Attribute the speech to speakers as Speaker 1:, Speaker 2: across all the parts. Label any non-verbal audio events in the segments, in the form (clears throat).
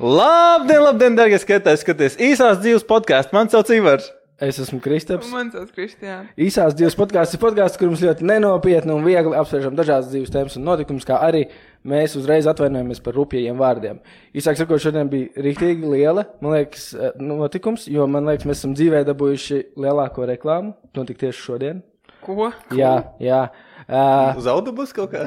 Speaker 1: Labdien, labdien, darbie skatītāji! Skaties īsās dzīves podkāstu. Man sauc Ivars.
Speaker 2: Es esmu Kristaps.
Speaker 3: Man sauc Kristiāna.
Speaker 2: Īsās dzīves podkāsts ir podkāsts, kur mums ļoti nenopietni un viegli apspriežam dažādas dzīves tēmas un notikumus, kā arī mēs uzreiz atvainojamies par rupjiem vārdiem. Īsāk sakot, šodien bija rīktīgi liela, man liekas, eh, notikums, jo man liekas, mēs esam dzīvē dabūjuši lielāko reklāmu. Notika tieši šodien.
Speaker 3: Ko?
Speaker 2: Jā, jā. Uh,
Speaker 1: Uz autobusu kaut kā?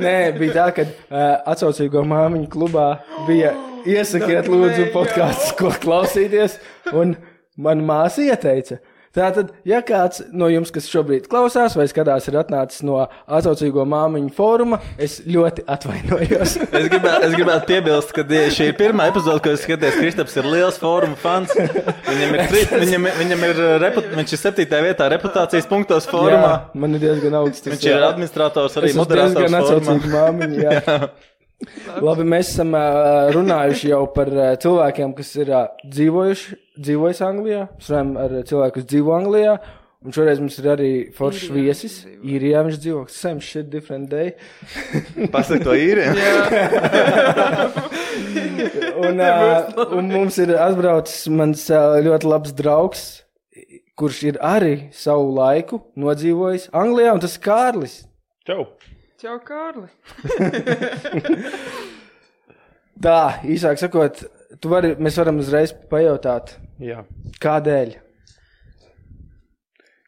Speaker 2: Nē, bija tā, ka uh, atsaucīgo māmiņu klubā bija (gasps) iesakiet, lūdzu, podkāstus, ko klausīties. Un man māsa ieteica. Tātad, ja kāds no jums, kas šobrīd klausās vai skatās, ir atnācis no atsaucīgo māmiņu fóruma, es ļoti atvainojos. (laughs)
Speaker 1: Es gribētu, es gribētu piebilst, ka šī ir pirmā epizode, ko es skatos. Kristaps ir liels fóruma fans. Viņam ir, viņam, (laughs) viņam ir, reput, viņš ir septītajā vietā reputācijas punktos fórumā.
Speaker 2: Jā, man ir diezgan augsts.
Speaker 1: Viņš ir administrators arī moderators.
Speaker 2: diezgan
Speaker 1: fórumā.
Speaker 2: atsaucīga māmiņa. Jā. (laughs) (laughs) Labi, mēs esam uh, runājuši jau par uh, cilvēkiem, kas ir uh, dzīvojuši, dzīvojuši Anglijā. Mēs runājam ar cilvēku, kas dzīvo Anglijā. Un šoreiz mums ir arī foršs
Speaker 3: Īrijā
Speaker 2: viesis. Īrijā viņš dzīvo. Same shit, different day. (laughs)
Speaker 1: Pasaka to īriem. (laughs)
Speaker 2: Un, uh, un mums ir atbraucis mans uh, ļoti labs draugs, kurš ir arī savu laiku nodzīvojis Anglijā, un tas ir Kārlis.
Speaker 4: Čau!
Speaker 3: Čau, Kārli. (laughs)
Speaker 2: Tā, īsāk sakot, tu vari, mēs varam uzreiz pajautāt,
Speaker 4: Jā.
Speaker 2: kādēļ.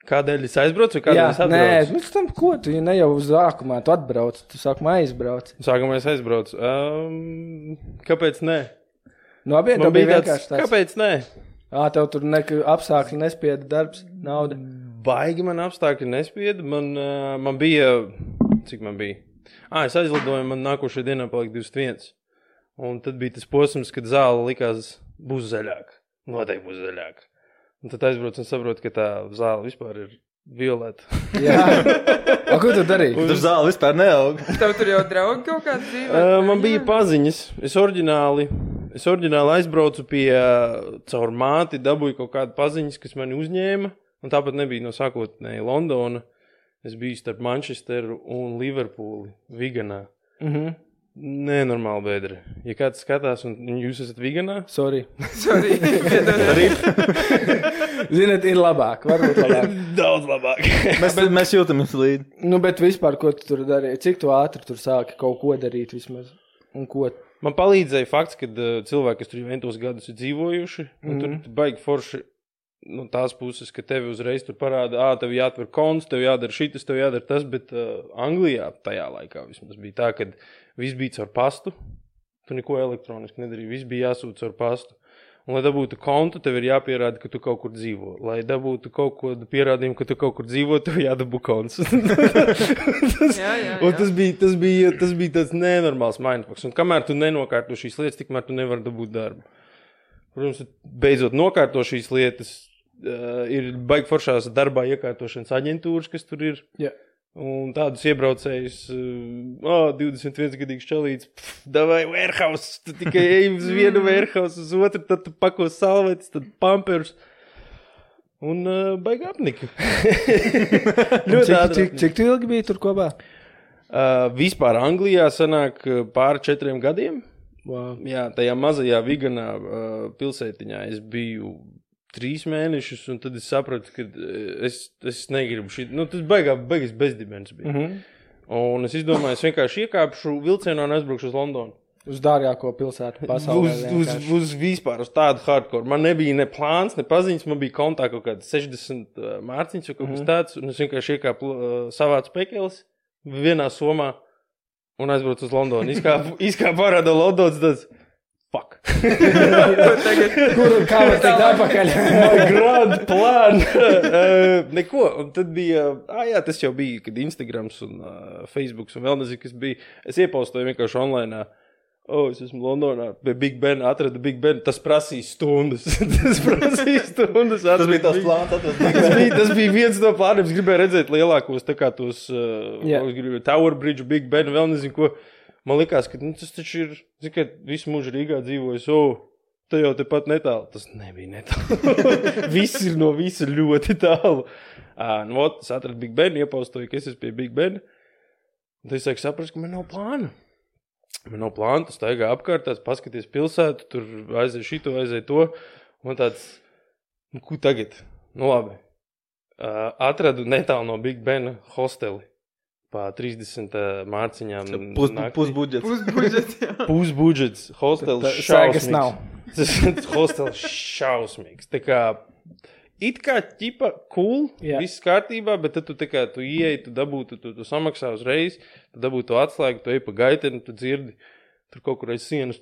Speaker 4: Kādēļ es aizbraucu? vai Kādēļ
Speaker 2: Jā,
Speaker 4: es
Speaker 2: nē,
Speaker 4: atbraucu?
Speaker 2: nu, tam ko tu ja ne jau uz sākumā, tu atbrauc, tu sākumā aizbrauc.
Speaker 4: Sākumā es aizbraucu. Um, kāpēc nē?
Speaker 2: No abiem
Speaker 4: Man
Speaker 2: tā bija
Speaker 4: bija
Speaker 2: vienkārši
Speaker 4: tāds,
Speaker 2: tāds.
Speaker 4: kāpēc nē?
Speaker 2: Ā, tev tur nekā apstākļi nespieda darbs, nauda.
Speaker 4: Baigi man apstākļi nespieda. Man, uh, man bija, cik man bija? Ah, es aizlidoju, man nākošajā dienā palika 21. Un tad bija tas posms, kad zāle likās būs zaļāka. Noteikti būs zaļāka. Un tad aizbraucu un saprotu, ka tā zāle vispār ir violeta. (laughs)
Speaker 2: Jā, o, ko tu darīji?
Speaker 1: Tur zāle vispār neaug. (laughs)
Speaker 3: Tev tur jau draugi kaut kādi dzīvo?
Speaker 4: Uh, man bija paziņas. Es oriģināli, es oriģināli aizbraucu pie uh, caur māti, dabūju kaut kādu paziņas, kas mani uzņēma. Un tāpat nebija no sākotnēji Londona. Es biju starp Manchesteru un Liverpooli, Viganā.
Speaker 2: Mhm.
Speaker 4: Nenormāli bedri. Ja kāds skatās, un jūs esat Viganā,
Speaker 2: Sorry. (laughs) (laughs)
Speaker 3: Sorry.
Speaker 2: Ziniet, ir labāk, varbūt labāk. (laughs)
Speaker 4: daudz labāk.
Speaker 1: Mēs, mēs jūtamies līdzi.
Speaker 2: Nu, bet vispār, ko tu tur darīji? Cik tu ātri tur sāki kaut ko darīt vismaz? Un ko?
Speaker 4: Man palīdzēja fakts, ka uh, cilvēki, kas tur jau ventos gadus ir dzīvojuši, mm -hmm. tur baigi forši. No tās puses, ka tev uzreiz tur parāda, ah, tev jāatver konts, tev jādara šis, tev jādara tas, bet uh, Anglijā tajā laikā vismaz bija tā, ka viss bija caur pastu. Tu neko elektroniski nedarīji, viss bija jāsūta caur pastu. Un, lai dabūtu kontu, tev ir jāpierāda, ka tu kaut kur dzīvo. Lai dabūtu kaut ko pierādījumu, ka tu kaut kur dzīvo, tev jādabū konts. tas, (laughs)
Speaker 3: Jā, jā, jā.
Speaker 4: tas bija, tas bija, tas bija tāds nenormāls mindfucks. Un kamēr tu nenokārto šīs lietas, tikmēr tu nevari dabūt darbu. Protams, beidzot nokārto šīs lietas. Uh, ir baigi foršās darbā iekārtošanas aģentūras, kas tur ir.
Speaker 2: Jā.
Speaker 4: Un tādus iebraucējus, oh, 21 gadīgs čelīts, vai warehouse, tu tikai (laughs) ej uz vienu warehouse, uz otru, tad tu pako salvetes, tad pampers. Un uh, baigi apnika. (laughs)
Speaker 2: Cik, cik, cik ilgi biji tur kopā?
Speaker 4: Uh, vispār Anglijā sanāk pāri četriem gadiem.
Speaker 2: Wow.
Speaker 4: Jā, tajā mazajā Viganā uh, pilsētiņā es biju trīs mēnešus, un tad es sapratu, ka uh, es, es negribu šī. Nu, tas baigā, beigas bezdibens bija. Mm. -hmm. Un es izdomāju, es vienkārši iekāpšu vilcienā un aizbraukšu uz Londonu.
Speaker 2: Uz dārgāko pilsētu pasaulē.
Speaker 4: Uz, uz,
Speaker 2: vienkārši.
Speaker 4: uz vispār, uz tādu hardcore. Man nebija ne plāns, ne paziņas, man bija kontā kaut kāds 60 uh, mārciņš vai kaut kas tāds, un es vienkārši iekāpu uh, savāds pekels vienā somā un aizbraucu uz Londonu. Izkāpu, (laughs) izkāpu ārā no Londonas, tas fuck. (laughs)
Speaker 2: Kur kā var teikt atpakaļ?
Speaker 4: My grand plan. uh, (laughs) neko. Un tad bija, ah, jā, tas jau bija, kad Instagrams un uh, Facebook un vēl nezinu, kas bija. Es iepaustoju vienkārši online. Oh, es esmu Londonā, pie Big Ben, atradu Big Ben. Tas prasīja stundas. (laughs) tas prasīja stundas.
Speaker 1: Tas bija
Speaker 4: Big-
Speaker 1: plāns,
Speaker 4: Tas bija, tas bija viens no plāniem. Es gribēju redzēt lielākos, tā kā tos uh,
Speaker 2: Jā.
Speaker 4: yeah. gribēju, Tower Bridge, Big Ben, vēl nezinu ko. Man liekas, ka nu, tas taču ir, zini, ka visu mūžu Rīgā dzīvojis. Oh, Tu jau tepat netālu. Tas nebija netālu. (laughs) Viss ir no visa ļoti tālu. Uh, nu, ot, es atradu Big Ben, iepaustoju, ka es esmu pie Big Ben. Tad es sāku saprast, ka man nav plāna. Man nav plāna, tu staigā apkārt, tās paskaties pilsētu, tur aizēj šito, aizēj to. Un tāds, nu, ko tagad? Nu, labi. Uh, atradu netālu no Big Bena hosteli. Pa 30 mārciņām.
Speaker 1: Pus,
Speaker 4: naktī.
Speaker 1: pusbudžets.
Speaker 3: Pusbudžets. (laughs)
Speaker 4: Pusbudžets, hostels.
Speaker 2: Tā-
Speaker 4: šausmīgs.
Speaker 2: nav.
Speaker 4: Tas (laughs) hostels šausmīgs. Tā kā it kā ķipa cool,
Speaker 2: Jā.
Speaker 4: viss kārtībā, bet tad tu, tā kā, tu ieej, tu dabūtu, tu, tu samaksā uzreiz, tu dabūtu to atslēgu, tu ej pa gaiteni, tu dzirdi. Tur kaut kur aiz sienas.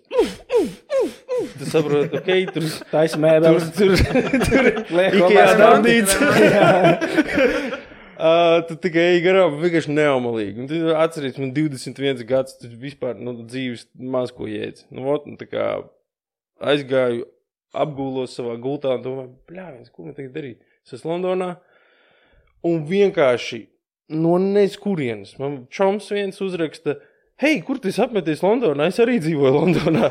Speaker 4: Tu saproti, ok, tur
Speaker 2: Taisa
Speaker 4: tur,
Speaker 2: mēbeles.
Speaker 4: tur, tur
Speaker 2: Liek
Speaker 4: Ikea
Speaker 2: kopā
Speaker 4: darbnīca. (laughs) Uh, tu tikai ej garām, vienkārši neomalīgi. Un Tu atceries, man 21 gads, tu vispār nu, dzīves maz ko jēdz. Nu, ot, nu, tā kā aizgāju, apgūlos savā gultā un domāju, bļāviens, ko man tagad darīt? Es esmu Londonā un vienkārši no nezkurienes. Man čoms viens uzraksta, hei, kur tu apmeties Londonā? Es arī dzīvoju Londonā.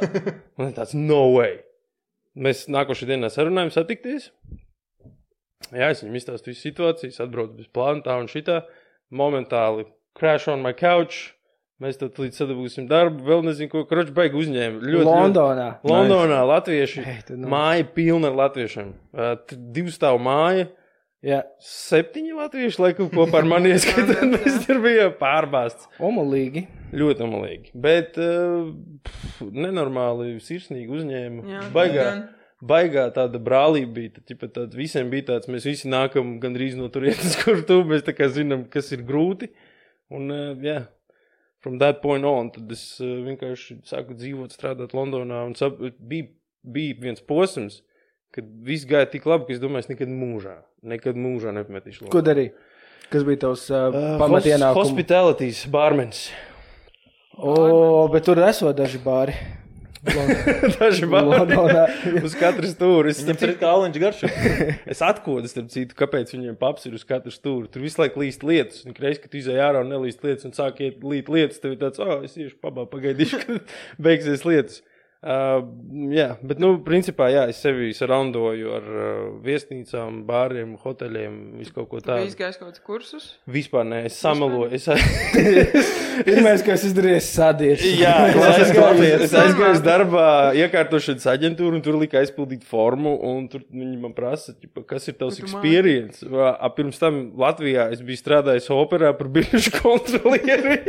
Speaker 4: Man ir tāds, no way. Mēs nākošajā dienā sarunājam, satikties. Jā, es viņam izstāstu visu situāciju, atbraucu bez plāna, tā un šitā. Momentāli crash on my couch. Mēs tad līdz sadabūsim darbu, vēl nezinu, ko kroķis baigi uzņēma. Ļoti,
Speaker 2: Londonā.
Speaker 4: Ļoti, Londonā latvieši.
Speaker 2: Ei, tu nu-
Speaker 4: Māja pilna ar latviešiem. Uh, divu stāvu māja.
Speaker 2: Jā,
Speaker 4: Septiņi latvieši laikam kopā ar mani (laughs) ieskatīt. Mēs tur bijām pārbāzts.
Speaker 2: omulīgi.
Speaker 4: Ļoti amalīgi. Bet uh, pf, nenormāli sirsnīgi uzņēma.
Speaker 3: Jā,
Speaker 4: Baigā,
Speaker 3: gan.
Speaker 4: Baigā tāda brālība bija. Tad, ķipa, tad visiem bija tāds, mēs visi nākam gandrīz no turienes, (laughs) kur tu mēs tā zinām, kas ir grūti. Un, uh, jā, from that point on, tad es uh, vienkārši sāku dzīvot, strādāt Londonā. Un sap, bija, bija viens posms, kad viss gāja tik labi, ka es domāju, es nekad mūžā, nekad mūžā nepametīšu.
Speaker 2: Ko darīji? Kas bija tavs uh,
Speaker 4: Uh,
Speaker 2: pamatienākums?
Speaker 4: Hospitalities, bārmenis.
Speaker 2: O, bet tur esot daži bāri. (laughs)
Speaker 4: Daži.
Speaker 2: Londonā.
Speaker 4: Uz katru stūri. Es,
Speaker 1: Viņam ir kāliņš garš. (laughs)
Speaker 4: es atkodu, starp citu, kāpēc viņiem paps ir uz katru stūri. Tur visu laiku līst lietas. Un reiz, kad tu izēj ārā un nelīst lietas un sāk iet līt lietas, tev ir tāds, oh, es iešu pabā, pagaidīšu, kad (laughs) beigsies lietas. Uh, jā, bet, nu, principā, jā, es sevi sarandoju ar uh, viesnīcām, bāriem, hoteļiem, visu kaut ko tādu.
Speaker 3: izgājis kaut kāds kursus.
Speaker 4: Vispār nē, es samalu. Es, (laughs)
Speaker 2: Pirmais, ko es izdarīju, es sadiešu.
Speaker 4: Jā, es aizgāju, es aizgāju darbā, iekārtošanas aģentūru, un tur lika aizpildīt formu. un Tur viņi man prasa, ķipa, kas ir tavs experience. Pirms tam Latvijā es biju strādājis operā par bijušu (laughs) kontrolieri.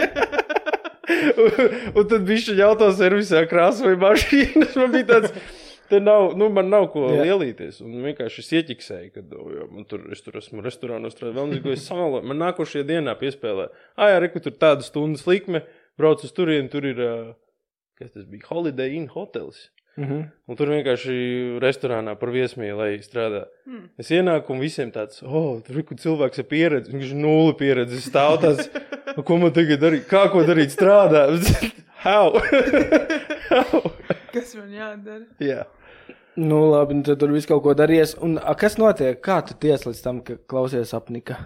Speaker 4: Un, un tad bija šī jautājuma servisā krāsoja mašīnas. (laughs) Man bija tāds. Te nav, nu, man nav ko
Speaker 2: Jā.
Speaker 4: lielīties. Un vienkārši es ieķiksēju, ka oh, jā, man tur, es tur esmu restorānā strādājis. Vēl es samaloju. Man nākošajā dienā piespēlē. Ah, jā, reku, tur tāda stundas likme. Brauc uz turieni, tur ir, kas tas bija, Holiday Inn hotels.
Speaker 2: Mhm.
Speaker 4: Un tur vienkārši restorānā par viesmīlēju strādā. Mm. Es ienāku un visiem tāds, oh, tur ir cilvēks ar pieredzi. Viņš ir nulle pieredzi. Es stāvu tāds, "Nu, ko man tagad darīt? Kā ko darīt? Strādā. (laughs) How? (laughs) How?
Speaker 3: Kas man jādara?
Speaker 4: Jā.
Speaker 2: Nu, labi, nu, tad tur viss kaut ko darījies. Un a, kas notiek? Kā tu ties līdz tam, ka klausies apnika?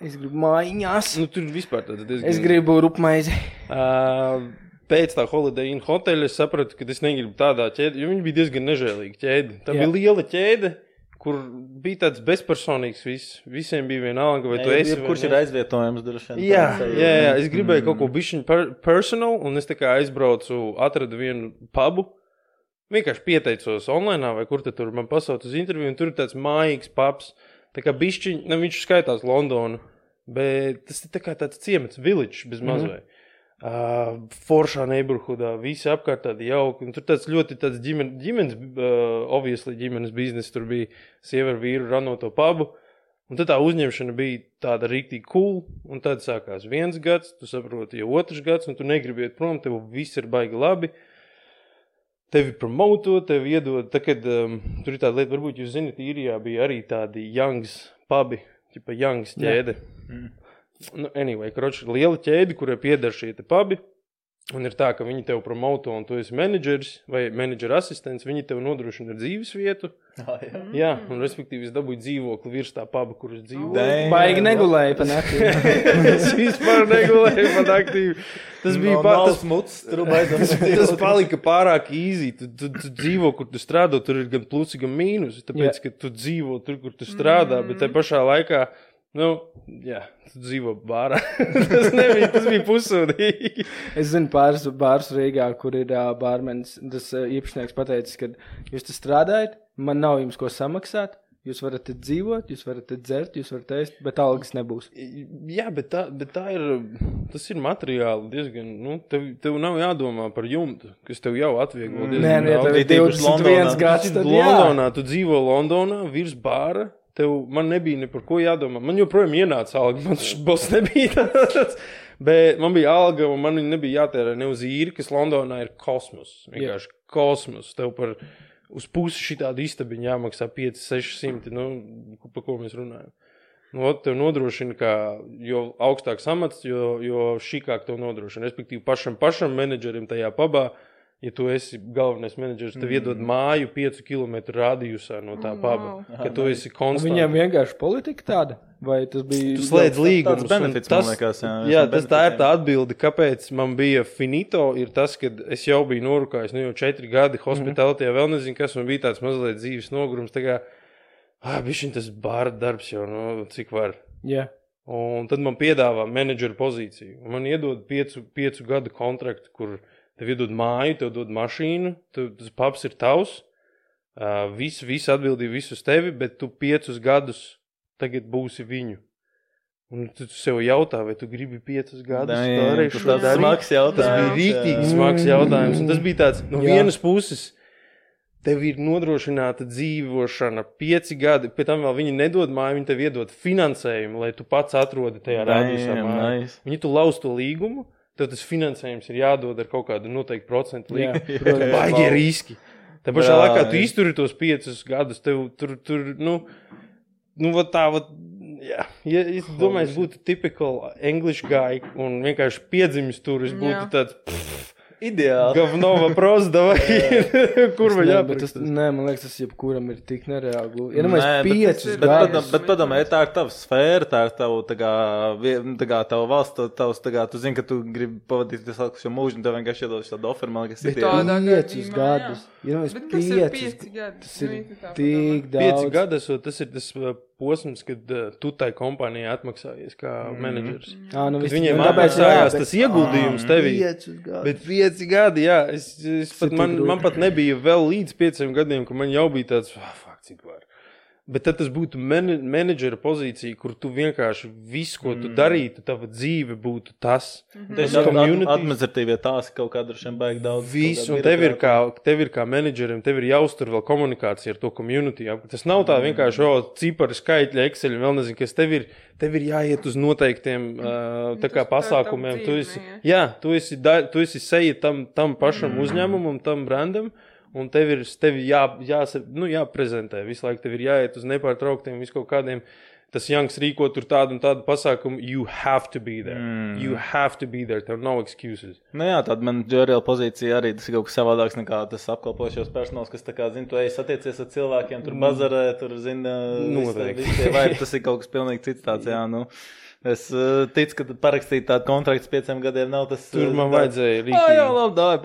Speaker 2: Es gribu mājiņās.
Speaker 4: Nu, tur vispār tāds diezgan.
Speaker 2: Es gribu rupmaizi.
Speaker 4: Uh, pēc tā Holiday Inn hoteļa es sapratu, ka es negribu tādā ķēdē, jo viņi bija diezgan nežēlīgi ķēde. Tā
Speaker 2: Jā.
Speaker 4: Jā. bija liela ķēde, kur bija tāds bezpersonīgs viss. Visiem bija vienalga, vai tu esi.
Speaker 1: Kurš ir aizvietojams droši vien?
Speaker 4: Jā, jā, jā, es gribēju kaut ko bišķiņu per personal, un es tā kā aizbraucu, atradu vienu pubu. Vienkārši pieteicos online, vai kur tur man pasauca uz interviju, un tur ir tāds mājīgs pubs. Tā kā bišķiņš, ne, viņš skaitās Londonu, bet tas ir tā kā tāds ciemats, village bez mazliet. Mm -hmm. Uh, foršā neighborhoodā, visi apkārt tādi jauki. un Tur tāds ļoti tāds ģimen, ģimenes, uh, obviously ģimenes biznesa. Tur bija sieva ar vīru ranot to pubu. Un tad tā uzņemšana bija tāda rīktīgi cool. Un tad sākās viens gads, tu saproti, jau otrs gads, un tu negribi iet prom, tev viss ir baigi labi. Tevi promoto, tevi iedod. Tā, kad, um, tur ir tāda lieta, varbūt jūs zinat, īrijā bija arī tādi youngs pubi, tipa youngs ķēde. Mm. Nu, anyway, kroči, liela ķēde, kurai pieder šie te pubi. Un ir tā, ka viņi tev promoto, un tu esi menedžers vai menedžera asistents. Viņi tev nodrošina dzīves vietu.
Speaker 1: Ah, jā.
Speaker 4: Jā, un respektīvi es dabūju dzīvokli virs tā puba, kur es dzīvoju.
Speaker 1: Damn.
Speaker 2: Baigi negulēju pa nakti.
Speaker 4: es vispār negulēju pat aktīvi. Tas bija
Speaker 1: No,
Speaker 4: tas,
Speaker 1: smuts, baidzams.
Speaker 4: tas palika pārāk īsi. Tu, tu, tu dzīvo, kur tu strādā, tur ir gan plusi, gan mīnusi. Tāpēc,
Speaker 2: Jā.
Speaker 4: ka tu dzīvo tur, kur tu strādā, bet tajā pašā laikā Nu, jā, tu dzīvo bārā. (laughs) tas, nebija, tas bija pusūdīgi.
Speaker 2: Es zinu, pāris bārus Rīgā, kur ir uh, bārmenis. Tas uh, īpašnieks pateicis, ka jūs te strādājat, man nav jums ko samaksāt. Jūs varat te dzīvot, jūs varat te dzert, jūs varat ēst, bet algas nebūs.
Speaker 4: Jā, bet tā, bet tā ir. Tas ir materiāli diezgan. Nu, tev, tev nav jādomā par jumtu, kas tev jau atvieglo diezgan
Speaker 2: Nē, nē, tev ir
Speaker 1: Tīpaši
Speaker 2: 21
Speaker 1: Londonā.
Speaker 2: gads. Tad, jā.
Speaker 4: Londonā, tu dzīvo Londonā, virs bāra. Tev man nebija ne par ko jādomā. Man joprojām ienāca alga. Man šis boss nebija tāds. Bet man bija alga, un man viņa nebija jātērē ne uz īri, kas Londonā ir kosmos. Vienkārši kosmos. Tev par uz pusi šī tāda istabiņa jāmaksā 5, 600. Nu, par ko mēs runājam? Nu, ot, tev nodrošina, ka jo augstāks amats, jo, jo šīkāk tev nodrošina. Respektīvi, pašam, pašam menedžerim tajā pabā, ja tu esi galvenais menedžers, tev mm. iedod māju 5 km radiusā no tā
Speaker 3: Oh,
Speaker 4: paba.
Speaker 3: wow.
Speaker 4: Ka tu esi konstants.
Speaker 2: Viņam vienkārši politika tāda, vai tas bija?
Speaker 4: Tu slēdz līgumus.
Speaker 1: benefits,
Speaker 4: tas,
Speaker 1: man liekas, jā,
Speaker 4: jā, tas tā ir tā atbilde, kāpēc man bija finito. Ir tas, ka es jau biju norūkājis, nu jau četri gadi hospitālajā, mm -hmm. vēl nezinu, kas man bija tāds mazliet dzīves nogurums. Tā kā, ah, bija tas bārda darbs jau, nu, cik var.
Speaker 2: Jā,
Speaker 4: Un tad man piedāvā menedžera pozīciju. Un Man iedod piecu, piecu gadu kontraktu, kur tev iedod māju, tev dod mašīnu, tev, tas paps ir tavs. Uh, viss, viss atbildība, viss uz tevi, bet tu piecus gadus tagad būsi viņu. Un tu sev jautā, vai tu gribi piecus gadus vēlreiz
Speaker 1: tas
Speaker 4: darīt?
Speaker 1: smags
Speaker 4: Tas bija
Speaker 1: jautājums,
Speaker 4: rīktīgi smags jautājums. Un tas bija tāds, no
Speaker 2: Jā.
Speaker 4: vienas puses, tev ir nodrošināta dzīvošana, pieci gadi, pēc tam vēl viņi nedod māju, viņi tev iedod finansējumu, lai tu pats atrodi tajā māju.
Speaker 1: nice.
Speaker 4: Viņi tu lauz to līgumu, tev tas finansējums ir jādod ar kaut kādu noteiktu procentu
Speaker 2: protams.
Speaker 4: Baigi riski. Tā pašā
Speaker 1: Jā,
Speaker 4: laikā tu
Speaker 1: jā.
Speaker 4: izturi tos piecus gadus, tev tur, tur nu, nu vat tā, vat, jā, ja, es domāju, es būtu tipikal English guy un vienkārši piedzimis tur, es būtu
Speaker 3: Jā.
Speaker 4: tāds, pff,
Speaker 1: Ideāli.
Speaker 4: Gavnova prosta, vai kur vai
Speaker 2: Nē, bet tas, nē, man liekas, tas jebkuram ir tik nereāli. gluži. Ja nu
Speaker 1: bet
Speaker 2: piecus
Speaker 3: ir-
Speaker 1: Bet,
Speaker 2: gadus.
Speaker 1: padom, bet padomā, ja tā ir tava sfēra, tā ir tava, tā kā, tā kā tava valsts, tā- tavs, tā kā, tu zini, ka tu gribi pavadīt visu šo mūžu, un tev vienkārši iedod tādu oferu, man liekas,
Speaker 3: Bet
Speaker 1: ir
Speaker 2: piecus gadus. Nu
Speaker 3: Bet ir
Speaker 2: piecus,
Speaker 3: pieci gadi?
Speaker 2: tas
Speaker 3: Nu,
Speaker 2: ir
Speaker 3: tā
Speaker 2: tik daudz.
Speaker 4: Pieci gadi, esot, tas ir tas uh, posms, kad uh, tu tai kompānijai atmaksājies kā mm. menedžers.
Speaker 2: Ā, nu,
Speaker 4: Kad viņiem
Speaker 2: nu, jā,
Speaker 4: atmaksājās
Speaker 2: bet-
Speaker 4: tas ieguldījums tevī. Bet pieci gadi, jā, es, es pat, man, man pat nebija vēl līdz pieciem gadiem, ka man jau bija tāds, ah, fuck, cik var. Bet tad tas būtu mene, menedžera pozīcija, kur tu vienkārši visu, ko tu darītu, tava dzīve būtu tas.
Speaker 1: Tas
Speaker 4: Tas
Speaker 1: ir
Speaker 4: community.
Speaker 1: administratīvie tās, kaut kādā šiem baigi daudz.
Speaker 4: Viss,
Speaker 1: kaut
Speaker 4: un tev ir, kā, tev ir kā menedžerim, tev ir jāuztur vēl komunikācija ar to komunitī. jā. Tas nav tā vienkārši, o, cipari, skaitļi, Excel, vēl nezinu, kas tev ir. Tev ir jāiet uz noteiktiem (laughs) uh, tā kā pasākumiem. Tu esi,
Speaker 3: jā.
Speaker 4: tu esi, da, tu esi seja tam, tam pašam mm. uzņēmumam, tam brandam. Un tev ir tevi jā, jāsa, nu, jāprezentē. Visu laiku tev ir jāiet uz nepārtrauktiem, vis kaut kādiem. Tas Janks rīko tur tādu un tādu pasākumu. You have to be there. Mm. You have to be there. Tev nav excuses.
Speaker 1: Nu jā, tāda manageriāla pozīcija arī tas ir kaut kas savādāks nekā tas apkalpošos personāls, kas tā kā, zina, tu ej satiecies ar cilvēkiem, tur bazarē, tur, zina,
Speaker 4: Noteikti.
Speaker 1: vai tas ir (laughs) kaut kas pilnīgi cits tāds, jā, nu. Es uh, ticu, ka parakstīt tādu kontraktu pieciem gadiem nav tas.
Speaker 4: Tur
Speaker 1: uh,
Speaker 4: man
Speaker 1: tāds-
Speaker 4: vajadzēja
Speaker 1: Ā,
Speaker 4: rīkot.
Speaker 1: jā, labi, dāj.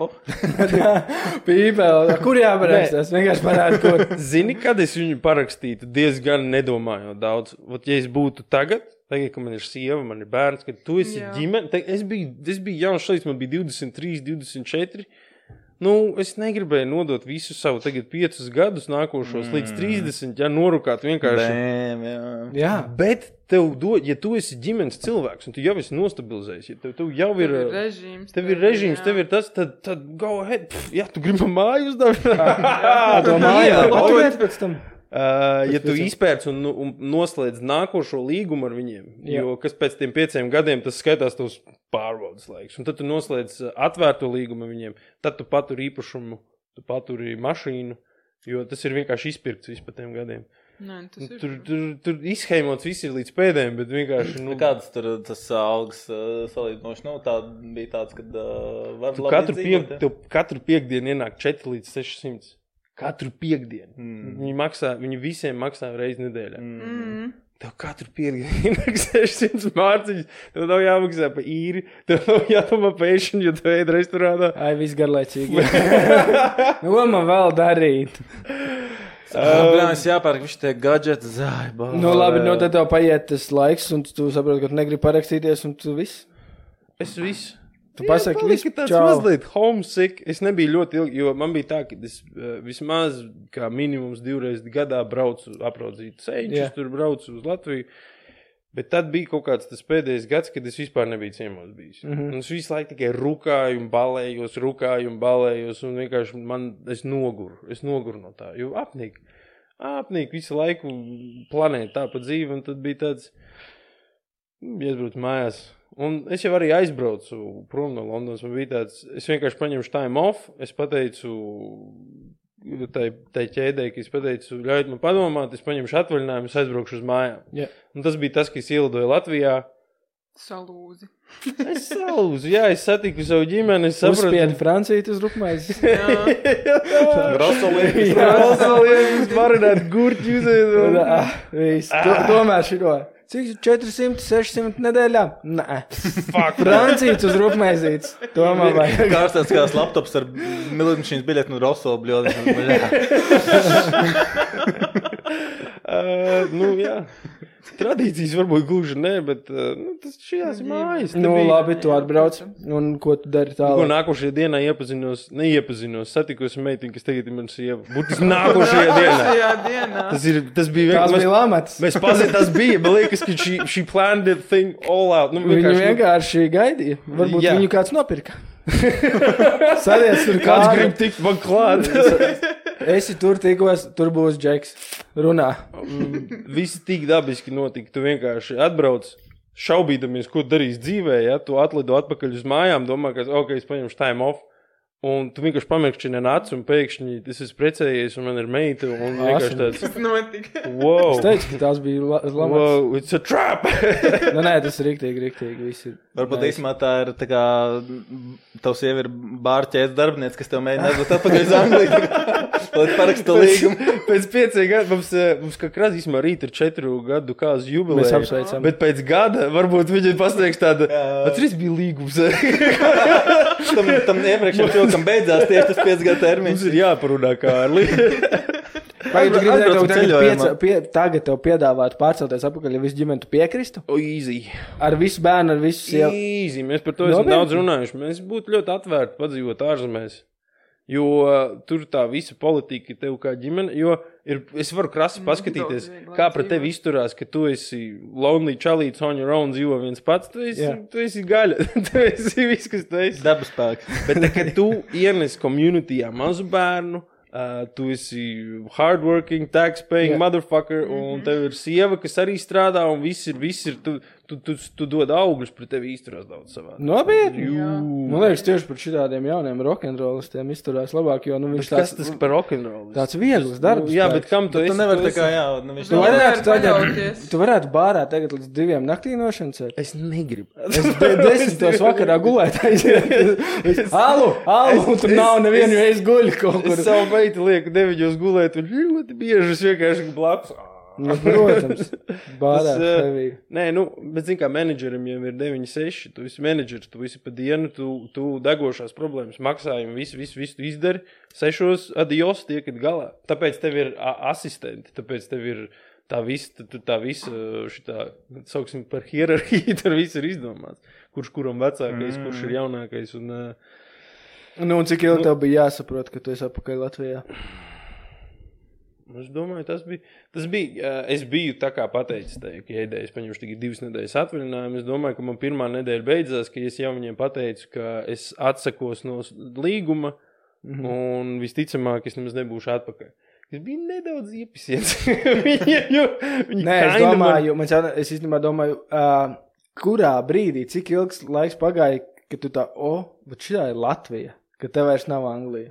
Speaker 1: (laughs)
Speaker 2: Pīpēl, kur jāparakst? Es vienkārši parādu, kur. (laughs)
Speaker 4: Zini, kad es viņu parakstītu, diezgan nedomājot daudz. Vat, ja es būtu tagad, tagad, kad man ir sieva, man ir bērns, kad tu esi ģimene, tad es biju, es biju jauns šeit, man bija 23, 24. Nu, es negribēju nodot visu savu tagad piecus gadus, nākošos mm. līdz 30, ja norūkāt vienkārši.
Speaker 1: Bēm, jā.
Speaker 2: Jā,
Speaker 4: Bet tev dod, ja tu esi ģimenes cilvēks, un tu jau esi nostabilizējies, ja tev, tev jau ir.
Speaker 3: Tev ir režīms.
Speaker 4: Tev ir režīms, tev ir tas, tad, tad go ahead. Pff, jā, tu gribi māju uzdevēt. (laughs)
Speaker 2: to (laughs) mājā atvērt pēc tam.
Speaker 4: Uh, ja tu izpērci un, nu- un noslēdz nākošo līgumu ar viņiem,
Speaker 2: Jā.
Speaker 4: jo kas pēc tam pieciem gadiem tas skaitās tavs pārbaudas laiks, un tad tu noslēdz uh, atvērto līgumu ar viņiem, tad tu paturi īpašumu, tu paturi mašīnu, jo tas ir vienkārši izpirkts vispār tiem gadiem.
Speaker 3: Nē, tas ir.
Speaker 4: Tur, tur, tur izheimots viss ir līdz pēdējiem, bet vienkārši. Nu,
Speaker 1: Nu, kāds tur tas ā, algas uh, salīdzinoši, nu, tā bija tāds, kad uh, var
Speaker 4: tu
Speaker 1: labi
Speaker 4: katru, piek, katru piekdienu ienāk 4 līdz 600. Katru piekdienu.
Speaker 1: Mm.
Speaker 4: Viņi, maksā, viņi visiem maksā reizi nedēļā.
Speaker 3: Mm.
Speaker 4: Tev katru piekdienu ir 600 mārciņas. Tev nav jāmaksā par īri. Tev nav jādomā par ēšanu, jo tu ēd restorānā.
Speaker 2: Ai, viss garlaicīgi. (laughs) nu, ko man vēl darīt?
Speaker 1: Jā, es jāpērk viņš tie gadgeti, zāba.
Speaker 2: Nu, labi, no tad tev paiet tas laiks, un tu saproti, ka tu negribi parakstīties, un tu viss.
Speaker 4: Es visu.
Speaker 2: Tu pasaki,
Speaker 4: palika
Speaker 2: viss,
Speaker 4: tāds
Speaker 2: čau.
Speaker 4: mazliet homesick. Es nebiju ļoti ilgi, jo man bija tā, ka es uh, vismaz kā minimums divreiz gadā braucu apraudzīt
Speaker 2: Jā.
Speaker 4: yeah. tur braucu uz Latviju. Bet tad bija kaut kāds tas pēdējais gads, kad es vispār nebiju ciemos bijis. Mm. -hmm. Es visu laiku tikai rūkāju, un balējos, rūkāju un balējos. Un vienkārši man, es noguru, es noguru no tā. Jo apnīk, apnīk visu laiku planēt tā pa dzīvi. Un tad bija tāds, iesbrūkt mājās. Un es jau arī aizbraucu prom no Londonas. Man bija tāds, es vienkārši paņēmu time off. Es pateicu tai, tai ķēdē, ka es pateicu, ļaujiet man padomāt, es paņemšu atvaļinājumu, es aizbraukšu uz mājām.
Speaker 2: Jā.
Speaker 4: Un tas bija tas, ka es ielidoju Latvijā.
Speaker 3: Salūzi.
Speaker 4: Es salūzu, jā, es satiku savu ģimeni, es sapratu,
Speaker 2: Uzspiedi Franciju uz rupmais.
Speaker 1: Grosolīgi. (laughs)
Speaker 4: Rosalienas marinēt gurķi (laughs) uzēd.
Speaker 2: Ah, viss. Cik 400, 600 nedēļā? Nē,
Speaker 4: Fuck,
Speaker 2: Francijas uz rupmaizītes. Tomēr vajag. (laughs)
Speaker 1: Kārstais kāds laptops ar milzīgu biļeti no Rosola bļodas. (laughs) (laughs)
Speaker 4: Uh, nu, jā. Tradīcijas varbūt gluži nē, bet uh, nu, tas šajās ir mājas.
Speaker 2: Nu,
Speaker 4: bija-
Speaker 2: labi, tu atbrauc. Un ko tu dari
Speaker 4: Ko
Speaker 2: tālāk?
Speaker 4: nākošajā dienā iepazinos, neiepazinos, satikos ar meiteni, kas tagad ir mana sieva. Būtiski nākošajā dienā.
Speaker 3: Dienā.
Speaker 4: Tas, ir, tas bija vienkārši.
Speaker 2: bija lamats.
Speaker 4: Mēs pazīstam, tas bija. Man liekas, ka šī, šī plāna the thing all out. Nu,
Speaker 2: Viņu
Speaker 4: vienkārši, nu,
Speaker 2: vienkārši gaidīja. Varbūt
Speaker 4: Jā.
Speaker 2: viņu kāds nopirka. (laughs) Sadies tur
Speaker 4: kāds
Speaker 2: kāds
Speaker 4: grib tikt man klāt. (laughs)
Speaker 2: Esi tur tikos, tur būs džeks. Runā.
Speaker 4: Viss tik dabiski notika. Tu vienkārši atbrauc. Šaubīdamies, ko darīs dzīvē, ja tu atlido atpakaļ uz mājām, domā, ka, ok, es paņemšu time off. Un tu vienkārši pamēģini nāc, un pēkšņi es esmu precējies, un man ir meita. Un vienkārši tāds, (laughs)
Speaker 3: Tas notika.
Speaker 4: wow,
Speaker 2: Es teicu, ka tās bija la- lamats.
Speaker 4: wow, it's a trap! (laughs)
Speaker 2: Nu, nē, (laughs) tas ir rīktīgi, rīktīgi. Viss ir.
Speaker 1: Varbūt īstenībā tā ir tā kā tavs sieva ir bārķēts darbinieks, kas tev mēģina aizvest atpakaļ uz Angliju. Lai paraksta līgumu.
Speaker 4: Pēc pieciem gadiem mums, eh, mums kā krāsa īstenībā rīt ir četru gadu kāzu
Speaker 2: Mēs
Speaker 4: jubileja.
Speaker 2: apsveicam.
Speaker 4: Bet pēc gada varbūt viņi pasniegs tādu, bet trīs bija līgums.
Speaker 1: Tam, tam iepriekšējam cilvēkam beidzās tieši tas 5 gadu termiņš.
Speaker 4: Mums ir jāparunā kā ar līgumu. (laughs)
Speaker 2: Pagaid, tu gribi teikt,
Speaker 1: Atbraucam
Speaker 2: ka tagad,
Speaker 1: ceļojumā.
Speaker 2: pieca, pie, tagad tev piedāvāt pārcelties atpakaļ, ja visu ģimeni tu piekristu?
Speaker 4: Easy.
Speaker 2: Ar visu bērnu, ar visu sievu.
Speaker 4: Easy. Mēs par to esam
Speaker 2: Nopietni?
Speaker 4: daudz runājuši. Mēs būtu ļoti atvērti padzīvot ārzemēs. Jo uh, tur tā visa politika ir tev kā ģimene. Jo ir, es varu krasi paskatīties,
Speaker 3: daudz vieglāk
Speaker 4: kā pret tevi izturās, ka tu esi lonely čalīts on your own, dzīvo viens pats. Tu esi,
Speaker 2: Jā.
Speaker 4: tu esi gaļa. (laughs) tu esi viss, kas tu esi.
Speaker 1: Dabas spēks. (laughs)
Speaker 4: Bet, tā, kad tu ienes komunitijā mazu bērnu, uh, tu esi hardworking, tax-paying
Speaker 2: Jā.
Speaker 4: motherfucker, un tev ir sieva, kas arī strādā, un viss ir, viss ir tu, tu, tu, tu dod augļus, pret tevi izturās daudz savā.
Speaker 2: Nopietni!
Speaker 3: Jā.
Speaker 2: Man liekas, tieši par šādiem jauniem rokenrolistiem izturās labāk, jo nu, viņš
Speaker 4: Kas
Speaker 2: tāds,
Speaker 4: tas par rokenrolu?
Speaker 2: tāds viegls darbs.
Speaker 4: Jā, bet kam tu
Speaker 1: Tu
Speaker 4: esi?
Speaker 1: nevari
Speaker 4: tu
Speaker 1: tā kā, jā, nu viņš
Speaker 2: Tu varētu, tagad, tu varētu bārā tagad līdz diviem naktīm nošancēt.
Speaker 4: Es negribu.
Speaker 2: Es de- (laughs) desmitos vakarā gulēju. aiziet. (laughs) Alu, alu, tur nav nevienu reizi guļu kaut
Speaker 4: Es
Speaker 2: kur.
Speaker 4: savu meitu lieku deviņos gulēt, un ļoti bieži es vienkārši blakus.
Speaker 2: Nu, protams, (laughs) bārā.
Speaker 4: Tas, eh,
Speaker 2: tevī.
Speaker 4: Nē, nu, bet, zini, kā menedžerim jau ir 9, 6. Tu esi menedžers, tu esi pa dienu, tu, tu degošās problēmas maksājumu, visu, visu, visu izdari. Sešos adios tiekat galā. Tāpēc tev ir asistenti, tāpēc tev ir tā visa, tā, tā visa, šitā, sauksim par hierarhiju, (laughs) tur viss ir izdomāts. Kurš kuram vecākais, mm. kurš ir jaunākais. Un, uh,
Speaker 2: Nu, un cik ilgi tev bija jāsaprot, ka tu esi apakaļ Latvijā?
Speaker 4: Es domāju, tas bija. Tas bija es biju tā kā pateicis, tai, ka, ja es paņemšu tikai divas nedēļas atvaļinājumu. Es domāju, ka man pirmā nedēļa beidzās, ka es jau viņiem pateicu, ka es atsakos no līguma, mm un visticamāk, es nemaz nebūšu atpakaļ. Es biju nedaudz iepisies. (laughs) viņi jau viņi
Speaker 2: Nē, es domāju, man... jautā, es īstenībā domāju, uh, kurā brīdī, cik ilgs laiks pagāja, kad tu tā, o, oh, bet šī ir Latvija, ka tev vairs nav Anglija.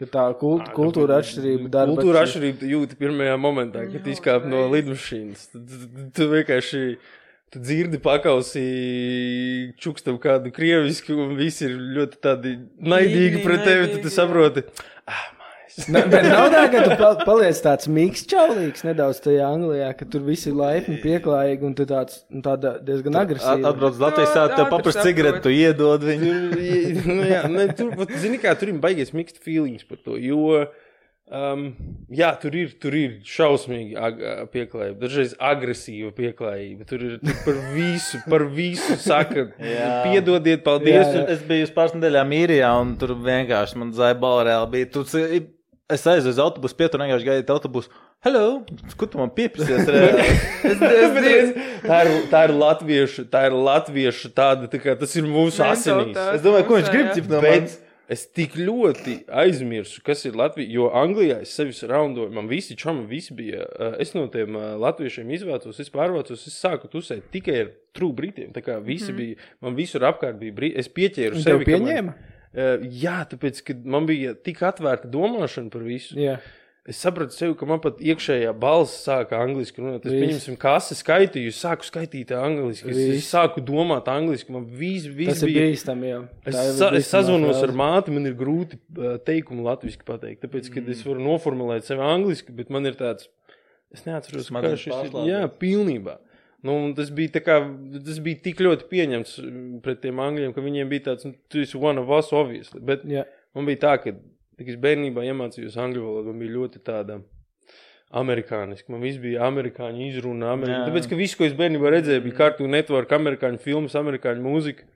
Speaker 2: Ka tā kult, kultūra atšķirība, darba
Speaker 4: Kultūra atšķirība jūti pirmajā momentā, kad izkāp no lidmašīnas. Tu, vienkārši tu dzirdi pakausī čukstam kādu krievisku, un visi ir ļoti tādi naidīgi pret tevi. Tad tu saproti, ah.
Speaker 2: Ne, bet (laughs) nav tā, ka tu pa- paliec tāds mīksts čaulīgs nedaudz tajā Anglijā, ka tur viss ir laipni, pieklājīgi un tu tāds nu, tāda diezgan agresīvs.
Speaker 1: Atbrauc Latvijas sāta, tev paprasti
Speaker 3: saprot.
Speaker 1: cigareti, tu iedod viņu.
Speaker 4: Tur, nu, jā, ne, tur pat, zini, kā tur ir baigies mixed feelings par to. Jo Um, jā, tur ir, tur ir šausmīgi ag pieklājība, dažreiz agresīva pieklājība. Tur ir tur par visu, par visu saka, piedodiet,
Speaker 1: Es,
Speaker 4: paldies.
Speaker 2: Jā, jā.
Speaker 1: es biju uz pāris nedēļām īrijā, un tur vienkārši man zaibala reāli bija. Tu, es aizēju uz autobusu, pietur vienkārši gaidīju autobusu. Hello! Kur tu man pieprasies? reāli? (laughs) es, (laughs) es,
Speaker 4: redz, tā, ir, tā ir latviešu, tā ir latviešu tāda, tā kā tas ir mūsu asinīs.
Speaker 1: Es domāju, ko viņš grib
Speaker 3: Jā.
Speaker 1: ķip no manis.
Speaker 4: es tik ļoti aizmirsu, kas ir Latvija. Jo Anglijā es sevi raundoju, man visi čomi, visi bija. uh, Es no tiem uh, latviešiem izvācos, es pārvācos, es sāku tusēt tikai ar trūku britiem. Tā kā visi mm. bija, man visur apkārt bija brīdi. Es pieķēru
Speaker 2: Un
Speaker 4: sevi. ka man-
Speaker 2: pieņēma?
Speaker 4: Uh, jā, tāpēc, ka man bija tik atvērta domāšana par visu.
Speaker 2: Jā.
Speaker 4: Es sapratu, sev, ka man pat iekšējā balss sāka angliski runāt. Es pieņemsim, kā es skaitīju, sāku skaitīt angliski. Es, es sāku domāt angliski. Man viss,
Speaker 2: Tas ir
Speaker 4: bija.
Speaker 2: bīstami.
Speaker 4: Es, sa, es sazvanos ar māti, man ir grūti teikumu latviešu pateikt. Tāpēc, kad mm. es varu noformulēt sevi angliski, bet man ir tāds, es neatceros,
Speaker 1: Smadzenes
Speaker 4: šis ir. Jā, pilnībā. Nu, tas bija, tā kā, tas bija tik ļoti pieņemts mm, pret tiem angļiem, ka viņiem bija tāds, nu, tu esi one of us, obviously. Bet
Speaker 2: Jā.
Speaker 4: man bija tā, ka, kad es bērnībā iemācījos angļu valodu, man bija ļoti tāda amerikāniska. Man viss bija amerikāņu izruna. Amerikā...
Speaker 1: Jā.
Speaker 4: Tāpēc, ka viss, ko es bērnībā redzēju, bija Cartoon Network, amerikāņu filmas, amerikāņu mūzika.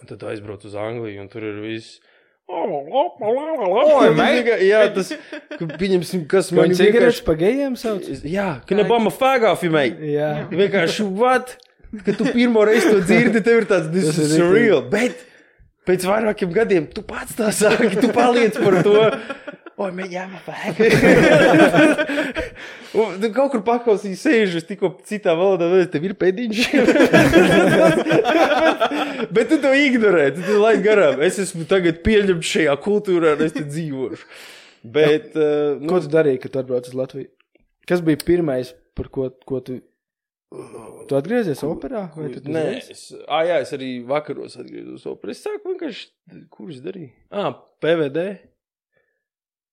Speaker 4: Un tad aizbraucu uz Angliju, un tur ir viss.
Speaker 1: Oi, mate!
Speaker 4: Jā, tas, ka, pieņemsim, kas man
Speaker 2: Viņa cigaretes pa gejiem sauc?
Speaker 4: Jā, ka nebama fāgā filmēt.
Speaker 2: Jā.
Speaker 4: Vienkārši, what? Kad tu pirmo reizi to dzirdi, tev ir tāds, this is
Speaker 2: ir
Speaker 4: surreal. Bet pēc vairākiem gadiem tu pats tā sāki, tu paliec par to. Oi, man jāmafēk. (laughs) Un tu kaut kur paklausīji, sēžu, es tikko citā valodā, vēl tev ir pēdiņš. bet, (laughs) bet tu to ignorē, tu to laid garām. Es esmu tagad pieņemts šajā kultūrā, un es te dzīvošu. Bet, uh,
Speaker 2: Ko tu darīji, kad tu atbrauc uz Latviju? Kas bija pirmais, par ko, ko tu. Tu atgriezies operā? vai tu
Speaker 4: Nē, es, ah, jā, es arī vakaros atgriezos uz operu. Es sāku vienkārši, kurš darīja? Ah, PVD.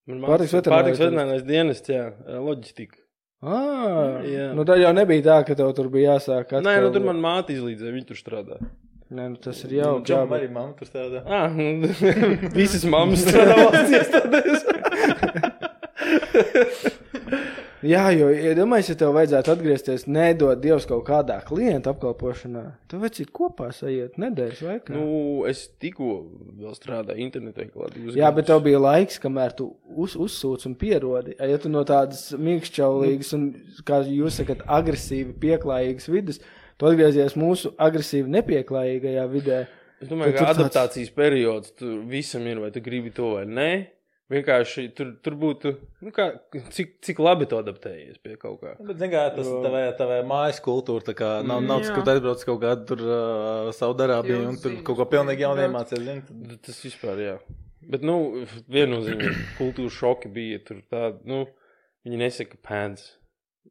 Speaker 2: Pārtiks veterinārais
Speaker 4: dienests, jā, loģistika.
Speaker 2: Ah,
Speaker 4: Jā.
Speaker 2: nu tā jau nebija tā, ka tev tur bija jāsāk.
Speaker 4: Nē,
Speaker 2: atkal-
Speaker 4: nu tur man māte izlīdzēja, viņa tur strādā.
Speaker 2: Nē, nu tas ir jau
Speaker 1: Jā,
Speaker 2: jā,
Speaker 1: arī mamma tur strādā.
Speaker 4: Ah, (laughs) visas mammas (laughs) strādā valsts iestādēs. (laughs)
Speaker 2: jā, jo iedomājies, ja tev vajadzētu atgriezties, nedod Dievs kaut kādā klienta apkalpošanā. Tu vajag kopā sajiet nedēļas laikā. Nu,
Speaker 4: Nu, es tikko vēl strādāju internetā.
Speaker 2: jā, bet tev bija laiks, kamēr tu uz, uzsūc un pierodi. Ja tu no tādas mīkšķaulīgas un, kā jūs sakat, agresīvi pieklājīgas vidas, tu atgriezies mūsu agresīvi nepieklājīgajā vidē.
Speaker 4: Es domāju, ka
Speaker 2: tur tāds-
Speaker 4: adaptācijas periods visam ir, vai tu gribi to vai nē. Vienkārši tur, tur būtu, nu kā, cik, cik labi tu adaptējies pie kaut kā.
Speaker 1: Bet, zin, kā, tas ir tavā, tavā mājas kultūra. Tā kā nav, nav tas, tu aizbrauc kaut kādā tur uh, Saudārābijā un tur kaut ko pilnīgi jaunu zini, tad-
Speaker 4: Nu, Tas vispār, jā. Bet, nu, viennozīmīgi (clears throat) kultūras šoki bija tur tādi, nu, viņi nesaka pants.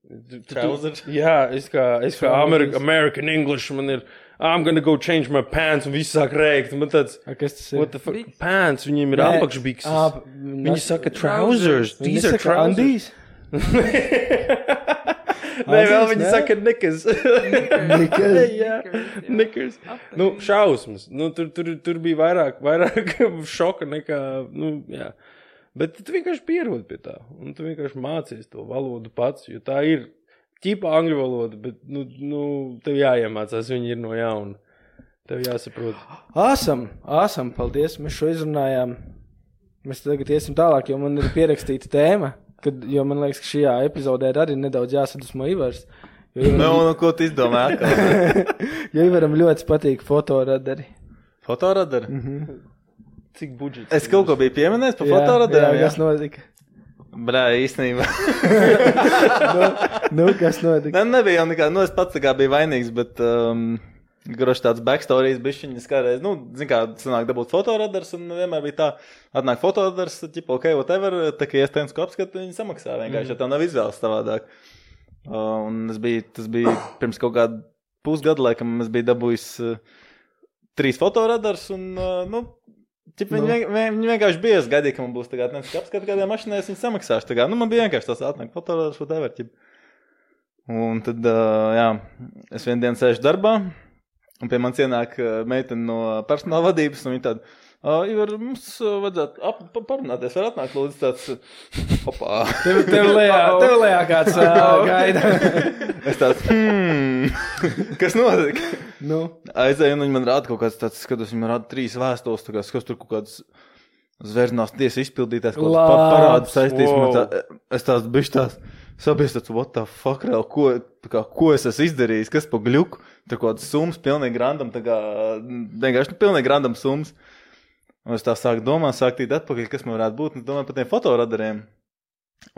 Speaker 4: Tu- tu-? Jā, es kā, es kā. Amerika, American English, man ir, I'm gonna go change my pants, un viss sāk rēkt. Man tāds,
Speaker 2: A, kas tas ir?
Speaker 4: what the fuck,
Speaker 3: Biks.
Speaker 4: pants, viņiem ir apakšbikses.
Speaker 2: ap-
Speaker 4: Viņi saka trousers,
Speaker 2: Viņi
Speaker 4: these are trousers. (laughs) Nē, vēl viņi
Speaker 2: nē?
Speaker 4: saka nekas. (laughs)
Speaker 2: Nikas. (laughs)
Speaker 4: Jā, Nikers. Nu, šausmas. Nu, tur, tur, tur bija vairāk, vairāk šoka nekā. Nu, jā. Bet tu vienkārši pierodi pie tā. Un tu vienkārši mācies to valodu pats. Jo tā ir ķipa angļu valoda, bet nu, nu, tev jāiemācās. Viņi ir no jauna. Tev jāsaprot.
Speaker 2: Āsam, āsam, paldies. Mēs šo izrunājām. Mēs tagad iesim tālāk, jo man ir pierakstīta tēma. Kad, jo man liekas, ka šajā epizodē ir arī nedaudz jāsadusmo Ivars. Jo
Speaker 1: Nu,
Speaker 2: Ivaram,
Speaker 1: nu, ko tu izdomā? (laughs)
Speaker 2: jo Ivaram ļoti patīk fotoradari.
Speaker 1: Fotoradar?
Speaker 4: Cik budžets?
Speaker 1: Es kaut ko biju pieminējis par
Speaker 2: Jā,
Speaker 1: fotoradariem.
Speaker 2: jā, kas notika?
Speaker 1: Brā, īstenībā. (laughs)
Speaker 2: Nu, kas notika?
Speaker 1: Ne, nebija jau nekā, nu, es pats kā biju vainīgs, bet. Um, Groši tāds backstorijas bija viņa kādreiz, nu, zin kā, sanāk dabūt fotoradars, un vienmēr bija tā, atnāk fotoradars, ķipa, ok, whatever, tā kā iespējams, ko apskatu, viņi samaksā vienkārši, mm. ja tev nav izvēles savādāk. Uh, un tas bija, tas bija pirms kaut kāda pusgada, laikam, es biju dabūjis uh, trīs fotoradars, un, uh, nu, viņi,
Speaker 2: Nu.
Speaker 1: vien, vien, viņi vienkārši bija, es gaidīju, ka man būs tagad, nevis apskatu kādai mašīnai, es viņu samaksāšu, tā kā, nu, man bija vienkārši tas atnāk fotoradars, whatever, ķipa. Un tad, uh, jā, es vienu dienu sēžu darbā, un pie manis ienāk meitene no personāla vadības, un viņa tāda, Uh, Ivar, mums uh, vajadzētu ap, pa- parunāties, var atnākt lūdzu tāds, uh, opā.
Speaker 2: Tev, tev lejā, (laughs) tev lejā kāds uh, gaida. (laughs)
Speaker 1: Es tāds, hmm, (laughs) kas notika?
Speaker 2: nu,
Speaker 1: Aizēju, un viņi man rāda kaut kāds tāds, skatos, viņi man rāda trīs vēstules, tā kā kas tur kaut kāds zvērnās tiesa izpildītājs, kaut kāds pa- parāds saistīs.
Speaker 4: Wow.
Speaker 1: Tā, es tāds bišķi tās, sabies tāds, what the fuck, reāli, ko, tā kā, ko es esmu izdarījis, kas pa gļuku, tur kaut kāds sums, pilnīgi randam, tā kā, vienkārši, nu, pilnīgi randam sums. Un es tā sāku domāt, sāku tīt atpakaļ, kas man varētu būt, es domāju par tiem fotoradariem.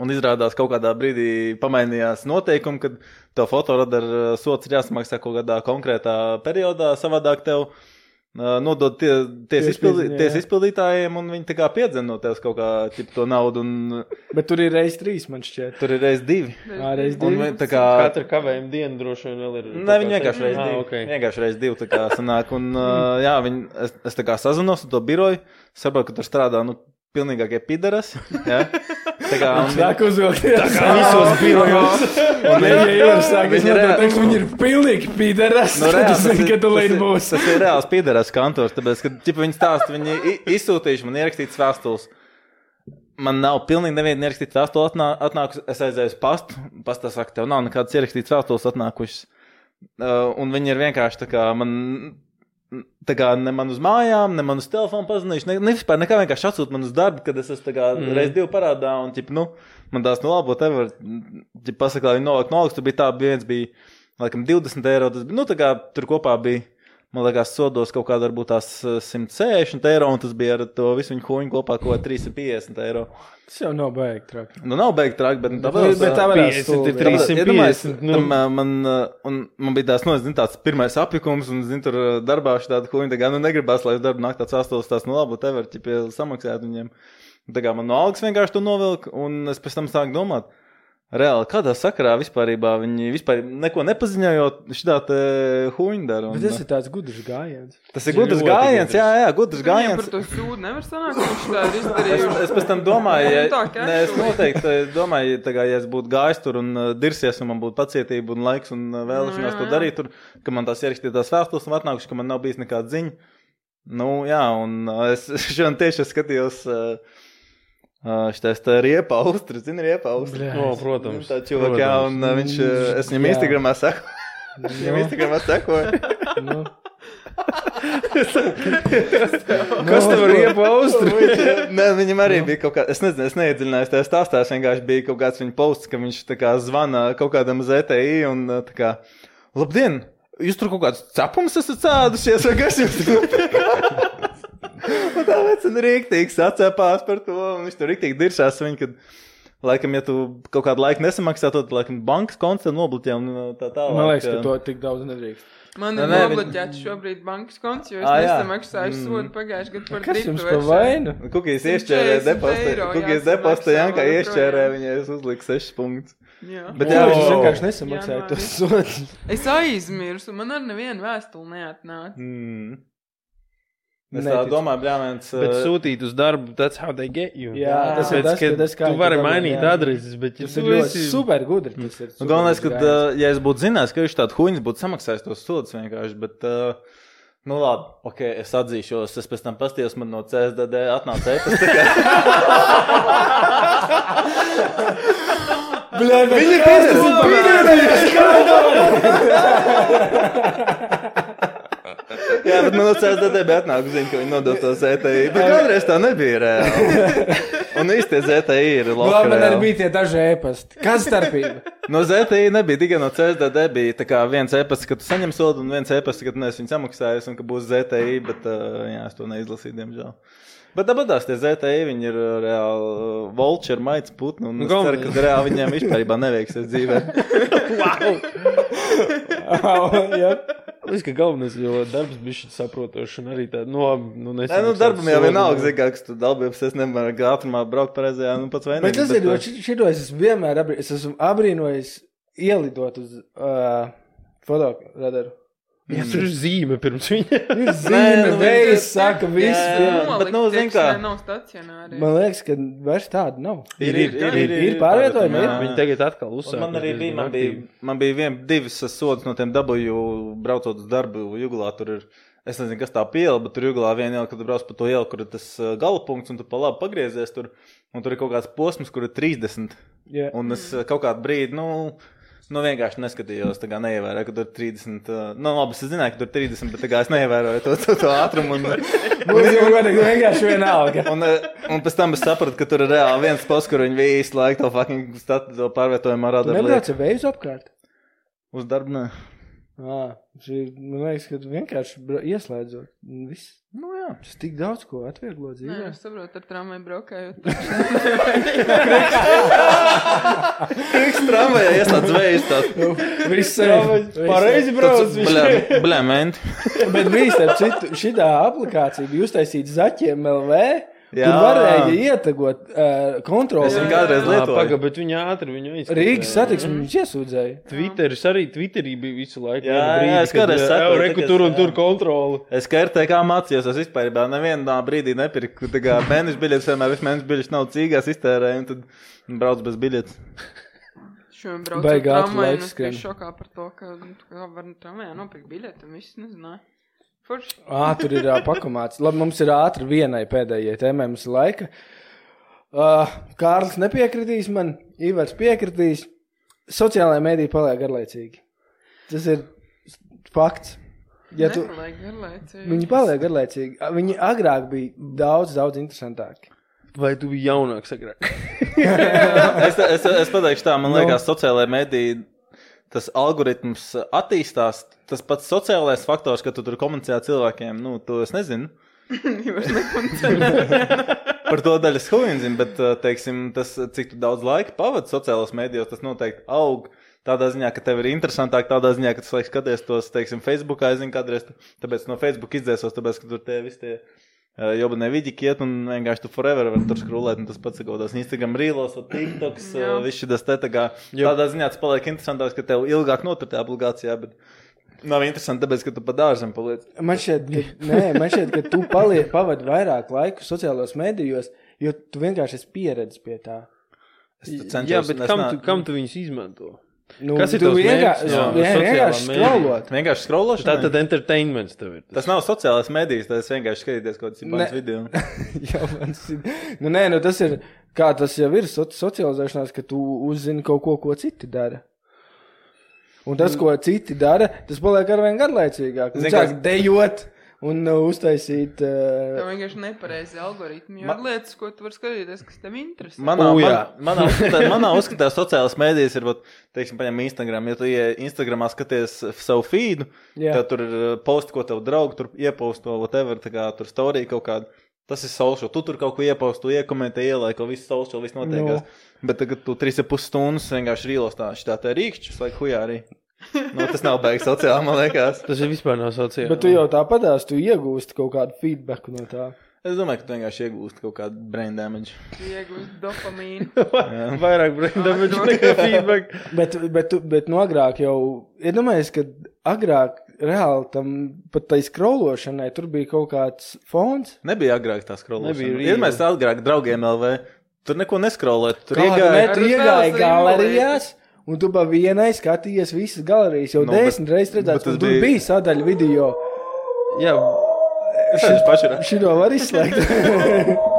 Speaker 1: Un izrādās, kaut kādā brīdī pamainījās noteikumi, kad tev fotoradara sots ir jāsamaksā kaut kādā konkrētā periodā, savādāk tev nodod tie, ties, izpildi, ties
Speaker 2: jā.
Speaker 1: izpildītājiem, un viņi piedzina no tevis kaut kā ķip, to naudu, un
Speaker 2: bet tur ir reizes trīs, man šķiet.
Speaker 1: tur ir reiz divi.
Speaker 2: Ā, reiz
Speaker 1: Un
Speaker 2: divi.
Speaker 1: vi- tā kā.
Speaker 4: Katra kavējuma diena droši vien vēl ir.
Speaker 1: Nē, viņi vienkārši reiz
Speaker 4: Ah,
Speaker 1: divi.
Speaker 4: okay.
Speaker 1: Vienkārši reiz divi tā kā sanāk. Un, jā, viņi, es, es tā kā sazinos ar to biroju, saprotu, ka tur strādā, nu, pilnīgākie pidaras. (laughs) Jā. Tā kā,
Speaker 2: Sāk uzvilkties.
Speaker 4: kā visos birojos.
Speaker 2: Un ja jau ir sāk, es
Speaker 1: Viņi ir
Speaker 2: noteikti,
Speaker 1: reāli-
Speaker 2: ka viņi ir pilnīgi pīderas.
Speaker 1: Nu, (laughs)
Speaker 2: tad
Speaker 1: reāli,
Speaker 2: es zinu, ka tu līdz
Speaker 1: ir-
Speaker 2: būs.
Speaker 1: Tas ir reāls pīderas kantors, tāpēc, ka ķipa, viņi stāsta, viņi izsūtījuši man ierakstīts vēstules. Man nav pilnīgi neviena ierakstīta vēstule atnā, atnākusi. Es aizēju uz pastu. Pastā saka, tev nav nekādas ierakstītas vēstules atnākušas. Uh, un viņi ir vienkārši tā kā man. Tā kā ne man uz mājām, ne man uz telefonu paziņojuši. Ne, ne vispār nekā vienkārši atsūta man uz darbu, kad es esmu mm. reiz divu parādā. Un, ķip, nu, man tās nu labi, te var, pasaka, lai viņi novāk no augstu. Bija tā, bija viens bija, laikam, 20 eiro. Tas bija, nu, tā kā tur kopā bija. Man liekas, sodos kaut kāda varbūt tās eh, 160 eiro, un tas bija ar to visu viņu huņu kopā kaut kā 350 eiro.
Speaker 2: Tas jau nav baigi traki.
Speaker 1: Nu, nav beigts traki, bet tā vēl
Speaker 2: bet tā varētu
Speaker 4: 50
Speaker 2: stulbi,
Speaker 4: ir
Speaker 2: jā.
Speaker 4: 350, nu.
Speaker 1: Tam, ā, man, ā, un man bija tāds, nu, es zinu, tāds pirmais apjukums, un, zinu, tur darbā šī tāda huņa, tā kā, nu, negribās, lai uz darbu nāk tāds astols, tās, nu, labi, te var, ķipie, samaksāt viņiem. Tā kā man no algas vienkārši to novilka, un es pēc tam sāku domāt, reāli, kādā sakarā vispārībā viņi vispār neko nepaziņojot, šitā te huņa dara. un,
Speaker 2: Bet tas ir tāds gudrs gājiens.
Speaker 1: tas ir gudrs gājiens,
Speaker 4: gudrs.
Speaker 1: jā, jā, gudrs
Speaker 3: Viņiem
Speaker 1: gājiens.
Speaker 3: par to sūdu nevar sanākt, ka viņš tā ir
Speaker 1: Es,
Speaker 3: izdarījis.
Speaker 1: es pēc tam domāju, ja,
Speaker 3: Nu, tā,
Speaker 1: ne, es noteikti domāju, tā kā, ja es būtu gājis tur un uh, dirsies, un man būtu pacietība un laiks un uh, vēlēšanās
Speaker 3: Nu, jā,
Speaker 1: to darīt, tur, ka man tās ierakstītās vēstules un atnākuši, ka man nav bijis nekāda ziņa. Nu, jā, un es (laughs) šodien tieši skatījos uh, šitais tā riepa austri, zini, riepa austri.
Speaker 2: Bļā.
Speaker 4: O, protams.
Speaker 1: Tā čuvak, jā, un uh, viņš, es viņam. Instagramā saku. Viņam Instagramā sekoju.
Speaker 2: Nu, (laughs) (laughs)
Speaker 4: Kas tev ir iepaust?
Speaker 1: Nē, viņam arī bija kaut kāda, es nezinu, es neiedziļinājos tajā stāstā, es vienkārši bija kaut kāds viņa posts, ka viņš tā kā zvana kaut kādam ZTI un uh, tā kā, labdien, jūs tur kaut kāds cepums esat cēdušies, vai kas jums tur? (laughs) Tā vecina rīktīgi sacepās par to, un viņš tur rīktīgi diršās viņu, kad, laikam, ja tu kaut kādu laiku nesamaksā, tad, laikam, bankas konts nobloķē un uh, tā tālāk.
Speaker 2: man liekas, ka to tik daudz nedrīkst.
Speaker 3: Man ir nobloķēts šobrīd bankas konts, jo es
Speaker 1: Ā, jā.
Speaker 3: nesamaksāju
Speaker 1: Mm.
Speaker 3: sodu pagājušajā gadā par
Speaker 2: Kas jums par vainu?
Speaker 3: 140
Speaker 1: iešķērē depostu,
Speaker 3: jāsamaksā
Speaker 1: depostu, jā, kā
Speaker 3: vēl
Speaker 1: iešķērē, viņai es uzliku 6 punktus.
Speaker 3: Jā.
Speaker 1: Bet
Speaker 2: Jā, viņš vienkārši nesamaksāja tos sodus.
Speaker 3: Es aizmirsu, man ar nevienu vēstuli neatnāca.
Speaker 1: Mm. Es tā
Speaker 2: Neticu.
Speaker 1: domāju, brālēns.
Speaker 4: Bet sūtīt uz darbu, that's how they get you.
Speaker 2: Jā,
Speaker 1: tas ir
Speaker 2: tas,
Speaker 4: ka
Speaker 2: tas kā
Speaker 4: tu vari mainīt
Speaker 2: jā.
Speaker 4: adreses, bet
Speaker 2: Tas ir ļoti
Speaker 4: esi...
Speaker 2: super gudri. Tas ir
Speaker 1: Nu, Galvenais, ka, uh, ja es būtu zinājis, ka viņš tādu huņus būtu samaksājis tos sodus vienkārši, bet, uh, nu labi, ok, es atzīšos, es pēc tam pastījos, man no CSDD atnāca e-pasta. (laughs) Viņi ir
Speaker 2: par- (laughs) (laughs)
Speaker 1: Jā, bet man no CSDD bija atnākusi ziņa, ka viņi nodos to ZTI. Bet kādreiz tā nebija reāli. Un īsti ZTI ir
Speaker 2: Nu, labi, Man arī
Speaker 1: labi.
Speaker 2: bija tie daži ēpasti. Kas starpība?
Speaker 1: No ZTI nebija tikai no CSDD. Bija tā kā viens e-pasts, ka tu saņem sodu, un viens e-pasts, ka tu neesi viņu samaksājis, un ka būs ZTI. Bet uh, jā, es to neizlasīju, diemžēl. Bet tāpat tie ZTI viņi ir uh, reāli uh, vulčeri, maigs, putni. Un
Speaker 4: Nu,
Speaker 1: es ceru,
Speaker 4: galvenais-
Speaker 1: ka reāli viņiem vispār neveiksies dzīvē. (laughs)
Speaker 2: Jā.
Speaker 4: Es ka galvenais, jo darbs bija saprotošs un arī tā, nu, nu,
Speaker 1: Nē, nu, darbam jau vienalga, zina, kā, kas tu dalbies. Es nevaru ātrumā braukt pareizajā, nu, pats vainīgs.
Speaker 2: Bet tas ir ļoti šito es esmu vienmēr abrī, es esmu abrīnojis ielidot uz uh, fotogradaru.
Speaker 4: Jā, tur ir zīme pirms viņa. (laughs)
Speaker 2: Ir zīme,
Speaker 1: nu, viņš-
Speaker 2: saka, viss.
Speaker 1: Jā, bet, nu, zini kā.
Speaker 3: Nav stacionāri.
Speaker 2: Man liekas, ka vairs tāda nav.
Speaker 1: Ir, ir, ir, ir,
Speaker 2: Ir pārvietojumi.
Speaker 4: Viņi tagad atkal uzsāk.
Speaker 1: man arī bija, man bija, man bija vien, divas sodas no tiem dabūju, braucot uz darbu, juglā tur ir Es nezinu, kas tā piela, bet tur jūglā viena iela, kad tu brauc pa to ielu, kur ir tas uh, galapunkts, un tu pa labi pagriezies tur, un tur ir kaut kāds posms, kur ir 30.
Speaker 2: Jā.
Speaker 1: Un es uh, kaut kādu brīdi, nu, nu vienkārši neskatījos, tā kā neievēroju, ka tur ir 30. Uh, nu, labi, es zināju, ka tur ir 30, bet es neievēroju to, to, to ātrumu. Un, (laughs)
Speaker 2: jau godīgi vienkārši vienalga.
Speaker 1: un, uh, un pēc tam es sapratu, ka tur ir reāli viens posts, kur viņi visu laiku to fucking statu, to pārvietojumu rada.
Speaker 2: ar veizu apkārt.
Speaker 1: Uz darbu, nē.
Speaker 2: Ā, šī, man liekas, ka vienkārši ieslēdzot. Viss.
Speaker 1: Nu jā.
Speaker 2: Tas tik daudz ko atvieglo
Speaker 3: Nē,
Speaker 2: dzīvē.
Speaker 3: es saprotu, ar tramvaju braukājot.
Speaker 1: Kriks tramvajā ieslēdz vējas tāds.
Speaker 2: Viss
Speaker 4: Pareizi brauc.
Speaker 1: Bļā, bļā, menti.
Speaker 2: Bet bija starp citu, šī aplikācija bija uztaisīta zaķiem LV.
Speaker 1: Jā.
Speaker 2: Tur varēja ietegot uh, kontroli.
Speaker 1: Es viņu kādreiz lietoju.
Speaker 4: Pagaid, bet viņi ātri viņu aizsūtīja.
Speaker 2: Rīgas satiksmi viņš iesūdzēja.
Speaker 4: Twitteris arī Twitterī bija visu laiku.
Speaker 1: Jā,
Speaker 4: vienu
Speaker 1: jā, es kādreiz
Speaker 4: "Ej, reku tur un
Speaker 1: es-
Speaker 4: tur kontroli.
Speaker 1: Es kā RTK mācījos, es vispār nevienā brīdī nepirku. Tā kā mēneša biļetes vienmēr visu mēnešu biļetes nav cīgās iztērēju, un tad brauc bez biļetes.
Speaker 3: Šodien braucu ar tramvaju, un es biju šokā par to, ka nu, var tramvajā nopirkt biļeti, un viss nezināja. Forši.
Speaker 2: Ā, tur ir ā, pakomāts. Labi, mums ir ātri vienai pēdējai tēmai, mums ir laika. Uh, Kārlis nepiekritīs man, Ivars piekritīs. Sociālajā mēdī paliek garlaicīgi. Tas ir fakts. Ja tu, viņi paliek garlaicīgi. Viņi agrāk bija daudz, daudz interesantāki.
Speaker 4: Vai tu biji jaunāks agrāk? (laughs)
Speaker 1: Es, es, es pateikšu tā, man
Speaker 2: Nu.
Speaker 1: liekas, sociālajā medī tas algoritms attīstās. Tas pats sociālais faktors, ka tu tur komunicē ar cilvēkiem, nu, to es nezinu. (laughs) (laughs) Par to daļu es huīnu zinu, bet, uh, teiksim, tas, cik tu daudz laika pavadi sociālajos mēdījos, tas noteikti aug. Tādā ziņā, ka tev ir interesantāk, tādā ziņā, ka tu laikam skaties tos, teiksim, Facebookā, es zinu, kādreiz, tāpēc no Facebook izdzēsos, tāpēc, ka tur tie visi tie uh, jobanie vidi kiet un vienkārši tu forever vari tur skrūlēt, un tas pats ir kaut kāds Instagram rīlos, vai TikToks, viss šis te tā kā. Tādā ziņā tas paliek interesantāks, ka tev ilgāk notur tajā obligācijā, bet nav interesanti, tāpēc, ka tu pa dārzam paliec.
Speaker 2: Man šķiet, ka, nē, man šķiet, ka tu paliek, pavadi vairāk laika sociālajos mēdījos, jo tu vienkārši esi pieredzējis pie tā.
Speaker 1: Cenšos,
Speaker 4: Jā, bet kam
Speaker 1: nā-
Speaker 4: tu, kam tu viņus izmanto?
Speaker 2: Nu,
Speaker 4: Kas ir
Speaker 2: tu
Speaker 4: tavs
Speaker 2: vienkārši, jā, vienkārši skrolot?
Speaker 1: Vienkārši skrološana.
Speaker 4: Tā tad entertainments tev ir.
Speaker 1: Tas nav sociālais medijs, tas vienkārši skatīties kaut ibānas video. (laughs)
Speaker 2: Jā, man ir. Nu, nē, nu, tas ir. Kā tas jau ir so, socializēšanās, ka tu uzzini kaut ko, ko citi dara. Un tas, ko citi dara, tas paliek arvien garlaicīgāk. Viņš sāk dejot un uh, uztaisīt. Uh,
Speaker 3: vienkārši nepareizi algoritmi. Jo
Speaker 1: Ma-
Speaker 3: ir lietas, ko tu vari skatīties, kas tev interesē.
Speaker 1: Manā,
Speaker 4: O,
Speaker 1: man,
Speaker 4: jā.
Speaker 1: manā, uzskatā, manā uzskatā sociālās mēdīs ir, vat, teiksim, paņem Instagram. Ja tu ie Instagramā skaties savu feedu,
Speaker 2: Jā.
Speaker 1: tad tur ir uh, posti, ko tev draugi tur ieposto, whatever, tā kā tur storija kaut kāda. Tas ir social. Tu tur kaut ko iepostu, iekomentē, ielai, ko viss social, viss notiekās. No. Bet tagad tu 3,5 stundas vienkārši rīlos tā, šitā te rīkšķis, vai hujā arī. Nu, tas nav beigas sociāli, man liekas.
Speaker 4: Tas ir vispār nav sociāli.
Speaker 2: bet tu jau tāpatās, tu iegūsti kaut kādu feedback no tā.
Speaker 1: Es domāju, ka tu vienkārši iegūsti kaut kādu brain damage.
Speaker 3: Tu iegūsti dopamīnu. (laughs)
Speaker 4: vairāk brain damage nekā feedback.
Speaker 2: Bet, bet, tu- bet no agrāk jau, iedomājies, ka agrāk reāli tam pat tai skrološanai tur bija kaut kāds fons.
Speaker 1: Nebija agrāk tā skrološana. Ir mēs agrāk draugiem LV. Tur neko neskrolēt. Tur iegāja.
Speaker 2: galerijās, un tu pa vienai skatījies visas galerijas. Jau
Speaker 1: Nu,
Speaker 2: no, desmit reizes un tur
Speaker 1: bija-
Speaker 2: bija sadaļa video.
Speaker 4: Jā,
Speaker 1: Šis paši ir.
Speaker 2: Šito var izslēgt. (laughs)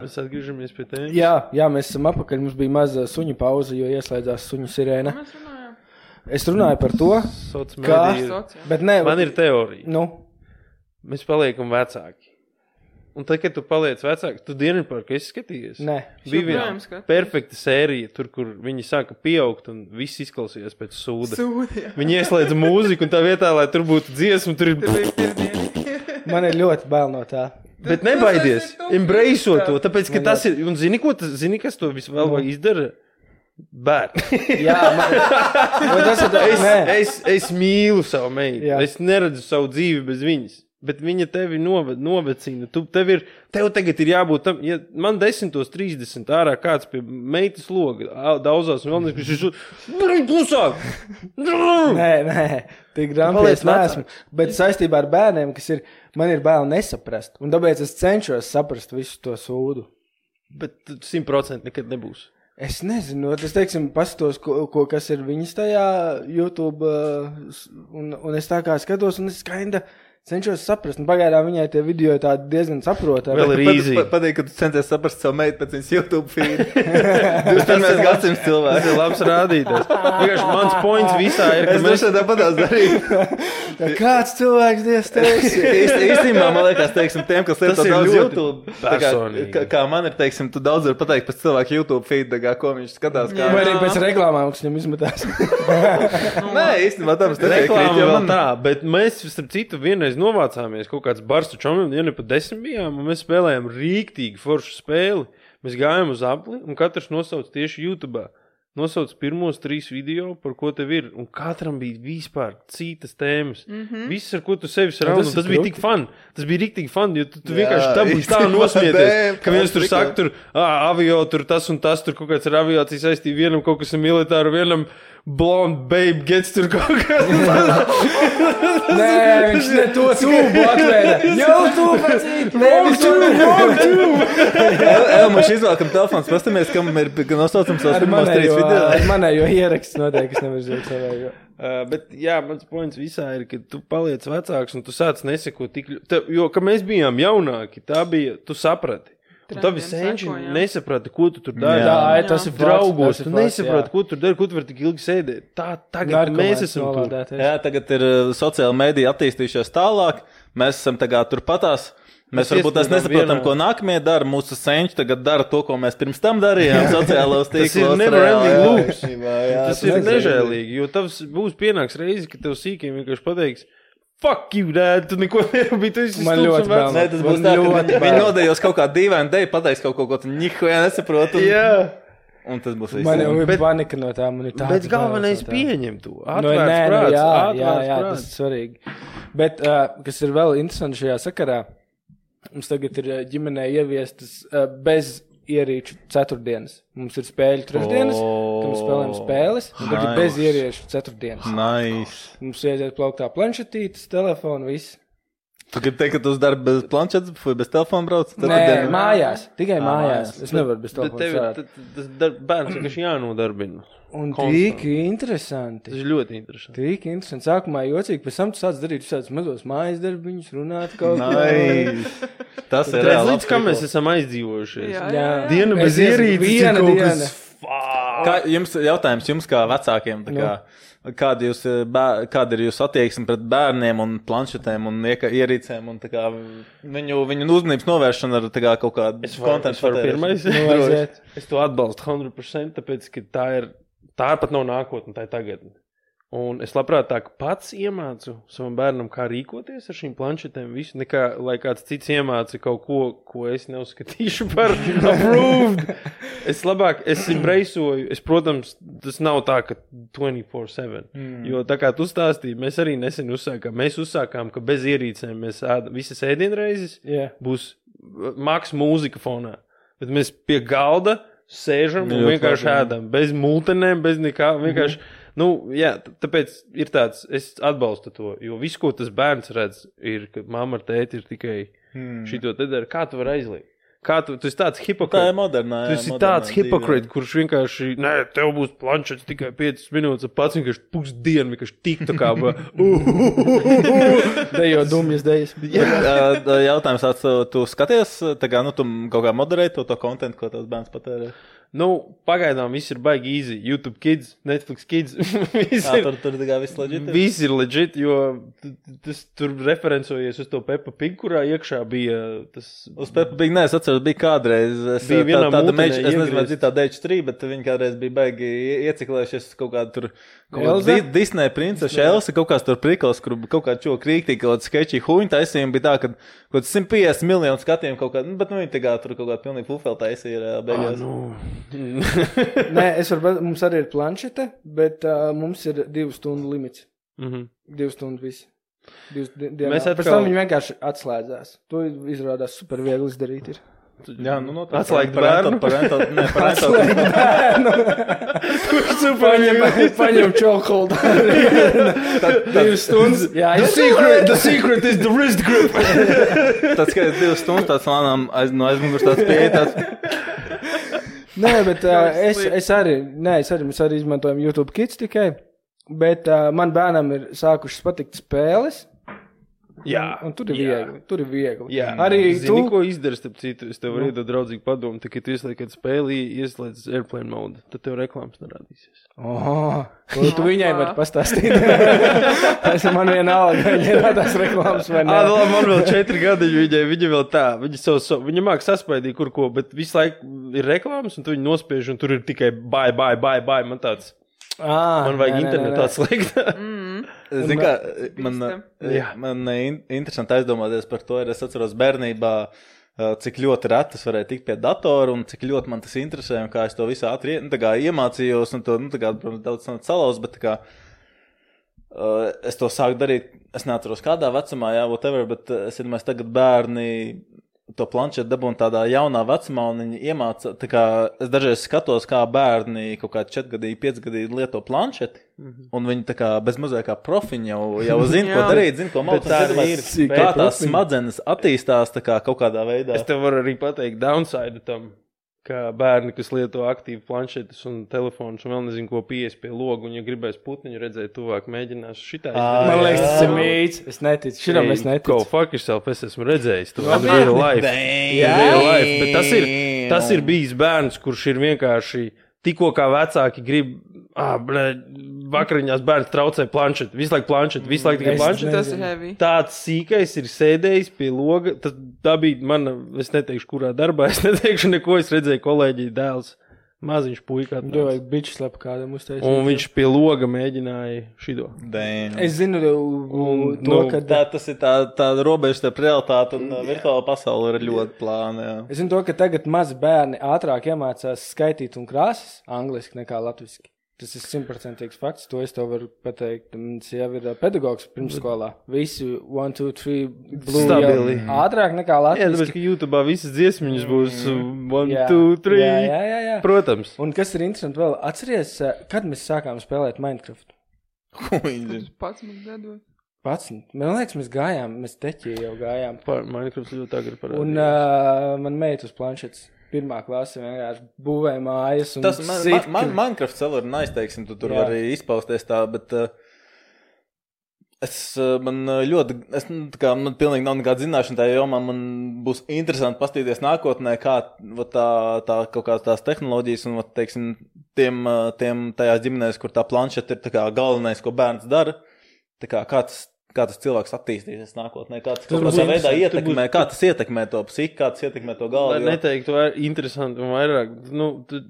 Speaker 4: mēs atgriežamies pie tēmas.
Speaker 2: jā, jā, mēs esam apakaļ. Mums bija maza suņu pauze, jo ieslēdzās suņu sirēna.
Speaker 3: Mēs.
Speaker 2: Es runāju par to,
Speaker 4: mediji.
Speaker 3: Sociāli.
Speaker 2: bet nē,
Speaker 4: Man ir teorija.
Speaker 2: Nu,
Speaker 4: Mēs paliekam vecāki. Un tad, kad tu paliec vecāks, tu dienu par ko esi skatījies.
Speaker 2: nē.
Speaker 4: Bija viena perfekta sērija, tur, kur viņi sāka pieaugt un viss izklausījās pēc sūda.
Speaker 3: Sūdi.
Speaker 4: Viņi ieslēdza mūziku, un tā vietā, lai tur būtu dziesma, tur ir.
Speaker 2: Man ir ļoti bail no tā.
Speaker 4: Bet nebaidies,
Speaker 3: esi tu,
Speaker 4: embrace
Speaker 3: Krista.
Speaker 4: to, tāpēc, ka tas ir. Un zini, ko tas, zini, kas to visu vēl izdara? Bērni. (laughs)
Speaker 2: Jā, man Vai tas ir.
Speaker 4: Es,
Speaker 2: Nē,
Speaker 4: es, es mīlu savu meitu.
Speaker 2: Jā.
Speaker 4: Es neredzu savu dzīvi bez viņas. Bet viņa tevi noved, novecina. Tu, tev, ir, tev tagad ir jābūt tam, ja man 10.30 ārā kāds pie meitas loga daudzās un vēl nekas, viņš ir klusāk.
Speaker 2: Nē, nē, tik grāmatas
Speaker 4: vecāks.
Speaker 2: nesmu. Bet saistībā ar bērniem, kas ir, man ir bail nesaprast. Un tāpēc es cenšos saprast visu to sūdu.
Speaker 4: Bet simt procenti nekad nebūs.
Speaker 2: Es nezinu, es teiksim, paskatos, ko, ko kas ir viņas tajā YouTube, un, un es tā kā skatos, un es skaidri cenšos saprast. Un Pagaidām viņai tie video ir tādi diezgan saprotami.
Speaker 4: Vēl ir
Speaker 1: pat- Patīk, ka tu centies saprast savu meitu pēc viņas YouTube feed. (laughs) 21. gadsimts
Speaker 4: Tas
Speaker 1: cilvēks.
Speaker 4: ir labs rādītājs. Vienkārši mans points visā ir, ka
Speaker 1: Es
Speaker 4: mēs
Speaker 1: tāpat tās darīju. (laughs)
Speaker 2: Ja kāds cilvēks dievs teiks?
Speaker 1: Īst- Īstenībā man liekas, teiksim, tiem, kas
Speaker 4: Tas
Speaker 1: lieto daudz YouTube, tā kā,
Speaker 4: personīgi.
Speaker 1: kā, kā man ir, teiksim, tu daudz vari pateikt pēc cilvēka YouTube feed, kā, ko viņš skatās. Kā...
Speaker 2: Vai arī pēc reklāmām, kas viņam izmetās?
Speaker 1: Nē, īstenībā tam es
Speaker 4: reklāmā vēl tā, bet mēs, starp citu, vienreiz novācāmies kaut kāds bars ar čomiem, ja ne pat desmit bijām, un mēs spēlējām rīktīgi foršu spēli. Mēs gājām uz apli, un katrs nosauc tieši YouTube. Nosauc pirmos trīs video, par ko tev ir. Un katram bija vispār citas tēmas. Mm -hmm. Viss, ar ko tu sevi sarunā,
Speaker 2: tas
Speaker 4: tas, bija tik fun. Tas bija rīktīgi fun, jo tu, tu
Speaker 1: Jā,
Speaker 4: vienkārši tā, būs tā nosmieties. Ka viens tur saka, tur ah, avio, tur tas un tas, tur kaut kāds ar aviāciju saistīts, vienam kaut kas ir militāri, vienam blond babe gets tur kaut kas. (laughs)
Speaker 2: Nē, viņš ne to tūbu atvēra. YouTube! Nevis
Speaker 1: Elmaņš izvēlkam telefons, pastamies, kam ir nosaucams
Speaker 2: Ar
Speaker 1: pirmos trīs video.
Speaker 2: ar manējo ierakstu noteikti, es nevaru zināt savējo.
Speaker 4: Uh, bet, jā, mans points visā ir, ka tu paliec vecāks un tu sāc nesekot tik ļoti. Jo, kad mēs bijām jaunāki, tā bija, tu saprati. Tavi senči
Speaker 3: seko, jā.
Speaker 4: nesaprata, ko tu tur dari.
Speaker 1: Jā.
Speaker 2: Jā, tas ir
Speaker 4: Draugos, tu
Speaker 2: jā.
Speaker 4: ko tur dari, ko tu vari tik ilgi sēdēt. Tā tagad
Speaker 2: Narkomāns
Speaker 4: mēs esam tur.
Speaker 1: Jā, tagad ir uh, sociāla medija attīstījušies tālāk. Mēs esam tagad turpatās. Mēs
Speaker 4: Mēs
Speaker 1: varbūt tās nesaprotam,
Speaker 4: vienā-
Speaker 1: ko nākamie dara. Mūsu senči tagad dara to, ko mēs pirms tam darījām. (laughs)
Speaker 4: Ir
Speaker 1: tīklos. jā, jā,
Speaker 4: Tas ir nežēlīgi, jo tavs būs pienāks reizi, ka tev sīkiem vienkārši pateiks, fuck you, dad, tu neko nerūpīgi, tu
Speaker 2: Man ļoti
Speaker 4: un vecs."
Speaker 2: bail.
Speaker 1: Nē, tas būs tā, ka
Speaker 2: ļoti
Speaker 1: viņi, nodejos kaut kādu dīvainu deju, pateiks kaut ko, ko tu nihuja nesaproti. Un,
Speaker 4: Jā.
Speaker 1: un tas būs viss.
Speaker 2: Man jau ir
Speaker 4: Bet-
Speaker 2: panika no tā, man ir tā.
Speaker 4: Bet galvenais pieņem to.
Speaker 2: Nu,
Speaker 4: Atvērts
Speaker 2: nē, nu,
Speaker 4: prāts,
Speaker 2: jā, jā, jā,
Speaker 4: prāts.
Speaker 2: tas ir svarīgi. Bet, uh, kas ir vēl interesanti šajā sakarā, mums tagad ir ģimenē ieviestas uh, bez ierīču ceturtdienas. Mums ir spēļu trešdienas,
Speaker 1: O,
Speaker 2: kad mēs spēlējam spēles, un tagad
Speaker 1: nice.
Speaker 2: bez ierīču ceturtdienas.
Speaker 1: Nice.
Speaker 2: Mums ieiet plauktā planšetītes, telefonu, viss.
Speaker 1: Tu gribi teikt, ka tu uz darbu bez planšetes vai bez telefona brauc? Tad
Speaker 2: Nē,
Speaker 1: dienu-
Speaker 2: mājās, tikai
Speaker 1: Ā,
Speaker 2: mājās.
Speaker 1: mājās.
Speaker 2: Es nevaru bez
Speaker 4: Bet
Speaker 2: telefona.
Speaker 4: tev
Speaker 2: strādāt.
Speaker 4: ir bērns, kas jānodarbina.
Speaker 2: Un
Speaker 4: konstant.
Speaker 2: tik interesanti.
Speaker 4: Tas ir ļoti interesanti.
Speaker 2: Tik interesanti. Sākumā jocīgi, pēc tam tu sāc darīt visādus mazos mājas darbiņus, runāt kaut ko.
Speaker 1: Nice. (laughs) Tas ir reāli.
Speaker 4: līdz kam mēs esam aizdzīvojušies.
Speaker 3: Jā,
Speaker 2: Jā.
Speaker 4: Diena bez ierīces
Speaker 2: viena diena.
Speaker 1: Kā jums jautājums, jums kā vecākiem, tā kā, kāda, jūs, eh, bēr, kāda ir jūsu attieksme pret bērniem un planšetēm un ierīcēm un tā kā, viņu, viņu uzmanības novēršana ar kā, kaut kādu
Speaker 4: Es varu, es varu pirmais.
Speaker 2: Nu.
Speaker 4: Es to atbalstu 100%, tāpēc, ka tā ir, tā pat nav nākotne, tā ir tagadne. Un es labprāt tā pats iemācu savam bērnam, kā rīkoties ar šīm planšetēm. Visu, nekā lai kāds cits iemāca kaut ko, ko es neuzskatīšu (laughs) par (laughs) approved. Es labāk, es embracēju, es, protams, tas nav tā, ka 24-7. Mm. Jo tā kā tu stāstīji, mēs arī nesen uzsākām, mēs uzsākām, ka bez ierīcēm mēs ēdam visas ēdienreizes
Speaker 2: Jā.
Speaker 4: būs maks mūzika fonā. Bet mēs pie galda sēžam un vienkārši ēdam. Bez multenēm, bez nekā. Vienkārši. Mm. Nu, jā, tāpēc ir tāds, es atbalstu to. Jo viss, ko tas bērns redz, ir, ka mamma ar tēti ir tikai mm. šito te dara. Kā tu vari aizliegt? Kā tu, tu esi tāds
Speaker 1: Tā ir modernā.
Speaker 4: Tu esi tāds hipokrīts, kurš vienkārši, nē, tev būs planšets tikai 5 minūtes, un pats vienkārši pusdienu vienkārši tik tā kā. ba- (laughs)
Speaker 2: Dejo dumjas dejas.
Speaker 1: Jautājums tāds, tu skaties, tā kā, nu, tu kaut kā moderē to, to kontentu, ko tavs bērns patērē.
Speaker 4: Nu, pagaidām viss ir baigi easy. YouTube kids, Netflix kids. (laughs)
Speaker 1: Jā,
Speaker 4: ir-
Speaker 1: tur, tur tā kā viss leģitīvi.
Speaker 4: Viss ir legit, jo tas tur referencojies uz to Peppa Pig, kurā iekšā bija tas.
Speaker 1: Uz Peppa bija, nē, es atceros, bija kādreiz. Es,
Speaker 4: Bija
Speaker 1: tā, tāda meža, es nezinu, vai tā DH3, bet viņi kādreiz bija baigi ie- ieciklējušies kaut kādā tur. Kāda Di- Disney princese, Elsa, kaut kāds tur prikals, kur kaut kā čo krīktīgi, kaut kāds sketčī huņa taisījumi bija tā, ka kaut kāds 150 miljonu skatiem kaut kādā, nu, bet nu viņi tā kā tur kaut kā pilnīgi fufel taisīja reāli beigās.
Speaker 4: Nu, (laughs)
Speaker 2: Nē, es varu, mums arī ir planšete, bet uh, mums ir divu stundu limits.
Speaker 4: mhm.
Speaker 2: Divu stundu viss. Divas di- dienā.
Speaker 4: Mēs
Speaker 2: Pēc
Speaker 4: atkal-
Speaker 2: tam viņi vienkārši atslēdzās. To izrādās super viegli izdarīt. Ir.
Speaker 1: Jā, nu, no
Speaker 4: Atslēgt
Speaker 1: parental,
Speaker 4: bērnu?
Speaker 1: parental, ne, parental, (laughs)
Speaker 2: Paņem, paņem čokolādu. (laughs) Divas stundas. Jā,
Speaker 4: The secret, the secret is the wrist grip.
Speaker 1: tāds, ka divas stundas tāds lēnām aiz, no aizmugurs tāds pieeja tāds.
Speaker 2: Nē, bet (laughs) uh, es, es arī, nē, es arī, mēs arī izmantojam YouTube Kids tikai, bet uh, man bērnam ir sākušas patikt spēles.
Speaker 4: Jā,
Speaker 2: Un, un tur ir
Speaker 4: jā.
Speaker 2: viegli. Tur ir viegli.
Speaker 4: Jā,
Speaker 2: arī
Speaker 4: Zini,
Speaker 2: tu.
Speaker 4: ko izdarīt, starp citu, es tev varu iedot draudzīgu padomu, tā, ka tu ieslēdz kādu spēli, ieslēdz airplane mode, tad tev reklāmas nerādīsies.
Speaker 2: Oh, ko tu viņai vari pastāstīt? (laughs) Tas man vienalga, viņa tās reklāmas vai
Speaker 4: Ah,
Speaker 2: nē.
Speaker 4: nu, labi, man vēl četri gadi, viņai, viņa vēl tā, viņa savu, savu viņa māk saspēdīt, kur ko, bet visu laiku ir reklāmas, un tu viņu nospiež, un tur ir tikai bai, bai, bai, bai, man tāds,
Speaker 2: Ah,
Speaker 4: man vajag
Speaker 2: nē, nē, nē,
Speaker 4: internetā slēgt.
Speaker 1: Zini, kā man,
Speaker 3: Bīstam.
Speaker 1: jā, man eh, in- interesanti aizdomāties par to, ir es atceros bērnībā, eh, cik ļoti retas varēja tikt pie datora un cik ļoti man tas interesē un kā es to visu ātri nu, iemācījos un to, nu, tā kā, protams, daudz salauz, bet tā kā Uh, es to sāku darīt. Es neatceros, kādā vecumā, jā, whatever, bet es domāju, tagad bērni to planšetu dabūna tādā jaunā vecumā, un viņi iemāca. tā Kā, es dažreiz skatos, kā bērni kaut kādi 4 gadi, 5 gadi lieto planšeti, un viņi tā kā bez mazliet kā profiņi jau, jau zina, ko darīt, zina, ko
Speaker 4: Bet
Speaker 1: mācīt.
Speaker 4: tā ir.
Speaker 2: Cik
Speaker 1: Kā tās smadzenes attīstās tā kā kaut kādā veidā.
Speaker 4: Es tev varu arī pateikt downside tam, ka bērni, kas lieto aktīvi planšetes un telefonus un vēl nezinu, ko pies pie loga, un ja gribēs putniņu redzēt tuvāk, mēģinās šitā
Speaker 1: Ā,
Speaker 2: Man
Speaker 1: jā.
Speaker 2: liekas, tas ir mīts. Es neticu. Šitam es neticu.
Speaker 4: fuck yourself, es esmu redzējis to
Speaker 3: Labi.
Speaker 4: in real life. In real life. Bet tas ir, tas ir bijis bērns, kurš ir vienkārši tikko kā vecāki grib. Ah, blē, vakariņās bērns traucē planšeti. Visu laiku planšeti, visu laiku tikai
Speaker 2: Es
Speaker 4: planšeti.
Speaker 3: Tas ir
Speaker 2: Nezinu.
Speaker 3: heavy.
Speaker 4: Tāds sīkais ir sēdējis pie loga. Tas, tā bija mana, es neteikšu, kurā darbā. Es neteikšu neko. Es redzēju, kolēģi dēls. Maziņš puika.
Speaker 2: Tev vajag biču slepu kādam uztaisīt.
Speaker 4: Un viņš pie loga mēģināja šito.
Speaker 1: Damn.
Speaker 2: Es zinu,
Speaker 4: Un,
Speaker 2: to,
Speaker 4: nu,
Speaker 2: ka.
Speaker 1: Tā, tas ir tā, tā robeža starp realitāti un uh, virtuālo pasauli ir ļoti plāna. Jā.
Speaker 2: Es zinu, to, ka tagad mazi bērni ātrāk iemācās skaitīt un krāsas angliski nekā latviešu. Tas ir simtprocentīgs fakts. To es tev varu pateikt. Mans jau ir pedagogs pirmsskolā. Visi 1, 2, 3 blue
Speaker 4: Stabili.
Speaker 2: jau ātrāk nekā
Speaker 4: Jā, tāpēc, ka YouTube visas dziesmiņas būs one,
Speaker 2: Jā.
Speaker 4: two, three.
Speaker 2: Jā, jā, jā, jā.
Speaker 4: Protams.
Speaker 2: Un kas ir interesanti vēl, atceries, kad mēs sākām spēlēt Minecraft?
Speaker 1: Ko viņi zina?
Speaker 3: Pats man gados.
Speaker 2: Pats, man liekas, mēs gājām, mēs teķī jau gājām.
Speaker 4: Par Minecraft ļoti agri parādījās.
Speaker 2: Un uh, man meita uz planšetes pirmā klase vienkārši būvēja mājas. un
Speaker 1: Tas man, man, man, Minecraft vēl ir nice, teiksim, tu tur
Speaker 2: Jā.
Speaker 1: vari izpausties tā, bet uh, es uh, man uh, ļoti, es, nu, tā kā man pilnīgi nav nekāda zināšana tajā jomā, man būs interesanti pastīties nākotnē, kā tā, tā kaut kādas tās tehnoloģijas un, vat, teiksim, tiem, tiem tajās ģimenēs, kur tā planšeta ir tā kā galvenais, ko bērns dara, tā kā, kā tas. Kā tas cilvēks attīstīsies nākotnē, kā tas
Speaker 2: Tas
Speaker 1: kaut
Speaker 2: būs
Speaker 1: kādā veidā ietekmē, kā tas ietekmē to psihiku, kā tas ietekmē to
Speaker 4: Lai
Speaker 1: galvu. jo-
Speaker 4: neteiktu, vai interesanti un vairāk, nu, tu,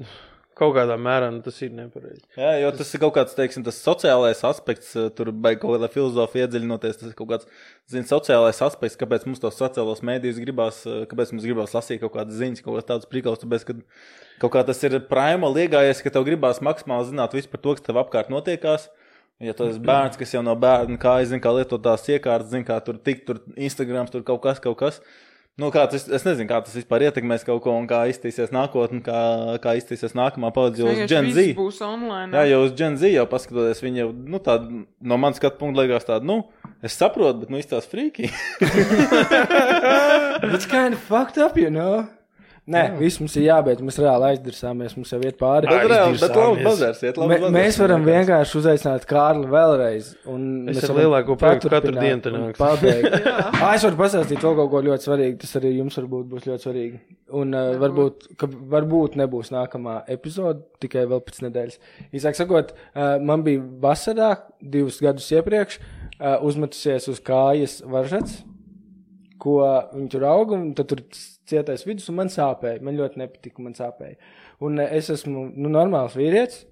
Speaker 4: kaut kādā mērā nu, tas ir nepareizi.
Speaker 1: Jā, jo tas ir kaut kāds, teiksim, tas sociālais aspekts, eh, tur beigas kaut kāda filozofija iedziļinoties. Tas ir kaut kāds, zini, sociālais aspekts, kāpēc mums tos sociālos mēdījus gribās, eh, kāpēc mums gribās lasīt kaut kādas ziņas, kaut kādas tādas prikals, tāpēc, ka kaut kā tas ir prāma liegājies, ka tev gribās maksimāli zināt visu par to, kas tev apkārt notiekās. Ja tu esi bērns, kas jau no bērna kā zina, kā lietot tās iekārtas, zina, kā tur tikt, tur Instagram, tur kaut kas, kaut kas. Nu, kā tas, es nezinu, kā tas vispār ietekmēs kaut ko un kā iztīsies nākotnē, kā, kā iztīsies nākamā paudze, jo uz Gen Z.
Speaker 3: būs online.
Speaker 1: Jā, jau uz Gen Z jau paskatoties, viņi jau, nu, tāda, no manas skatu punkta liekas tāda, nu, es saprotu, bet, nu, izstāsta frīki. (laughs)
Speaker 2: That's kind of fucked up, you know. Nē, viss mums ir jābeidz. Mēs reāli aizdursāmies. Mums jau iet pāri.
Speaker 1: Bet, reāli, bet labi bazars, iet labi
Speaker 2: Mē,
Speaker 1: bazars.
Speaker 2: mēs varam vienkārši uzaicināt Kārli vēlreiz. un
Speaker 4: Es
Speaker 2: mēs
Speaker 4: ar lielāko prieku katru dienu te
Speaker 2: un
Speaker 4: nākšu.
Speaker 2: pabeigt. (laughs) Ā, es varu pastāstīt vēl kaut ko ļoti svarīgu. Tas arī jums varbūt būs ļoti svarīgi. Un uh, varbūt, ka varbūt nebūs nākamā epizode, tikai vēl pēc nedēļas. Īsāk sakot, uh, man bija vasarā, divus gadus iepriekš, uh, uzmetusies uz kājas varžats, ko viņi tur auga, tur cietais vidus, un man sāpēja. Man ļoti nepatika, man sāpēja. Un uh, es esmu nu, normāls vīrietis,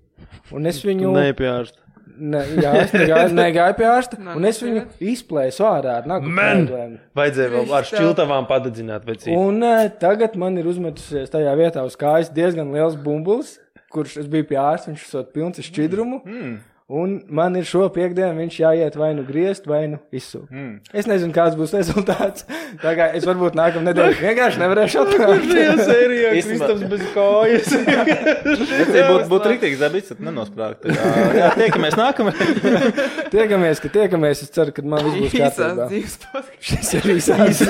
Speaker 2: un es viņu.
Speaker 4: Nē, pjārst.
Speaker 2: Ne, jā, es negāju, negāju pie ārsta, un es viņu izplēsu ārā ar nagu problēmu.
Speaker 4: Vajadzēja vēl ar šķiltavām padedzināt.
Speaker 2: Un uh, tagad man ir uzmetusies tajā vietā uz kājas diezgan liels bumbulis, kurš es biju pie ārsta, viņš ir pilns ar šķidrumu. Mm. Un man ir šo piekdienu viņš jāiet vai nu griezt, vai nu izsūkt. Mm. Es nezinu, kāds būs rezultāts. Tā kā es varbūt nākamā nedēļa vienkārši nevarēšu atnākt.
Speaker 4: Tajā (laughs) sērijā Kristaps bez kājas.
Speaker 1: Ja būtu būt rīktīgi zabits, tad nenosprāgt. Jā, jā, tiekamies nākamajā. (laughs)
Speaker 2: tiekamies, ka tiekamies. Es ceru, ka man viss būs kārtībā.
Speaker 3: podkāsts.
Speaker 2: Šis ir īsās.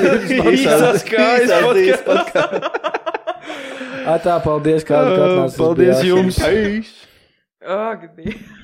Speaker 1: Dzīves podcasts. (laughs)
Speaker 2: Atā, paldies, kā atnācāt.
Speaker 4: Paldies jums!
Speaker 3: Ak, Dievs.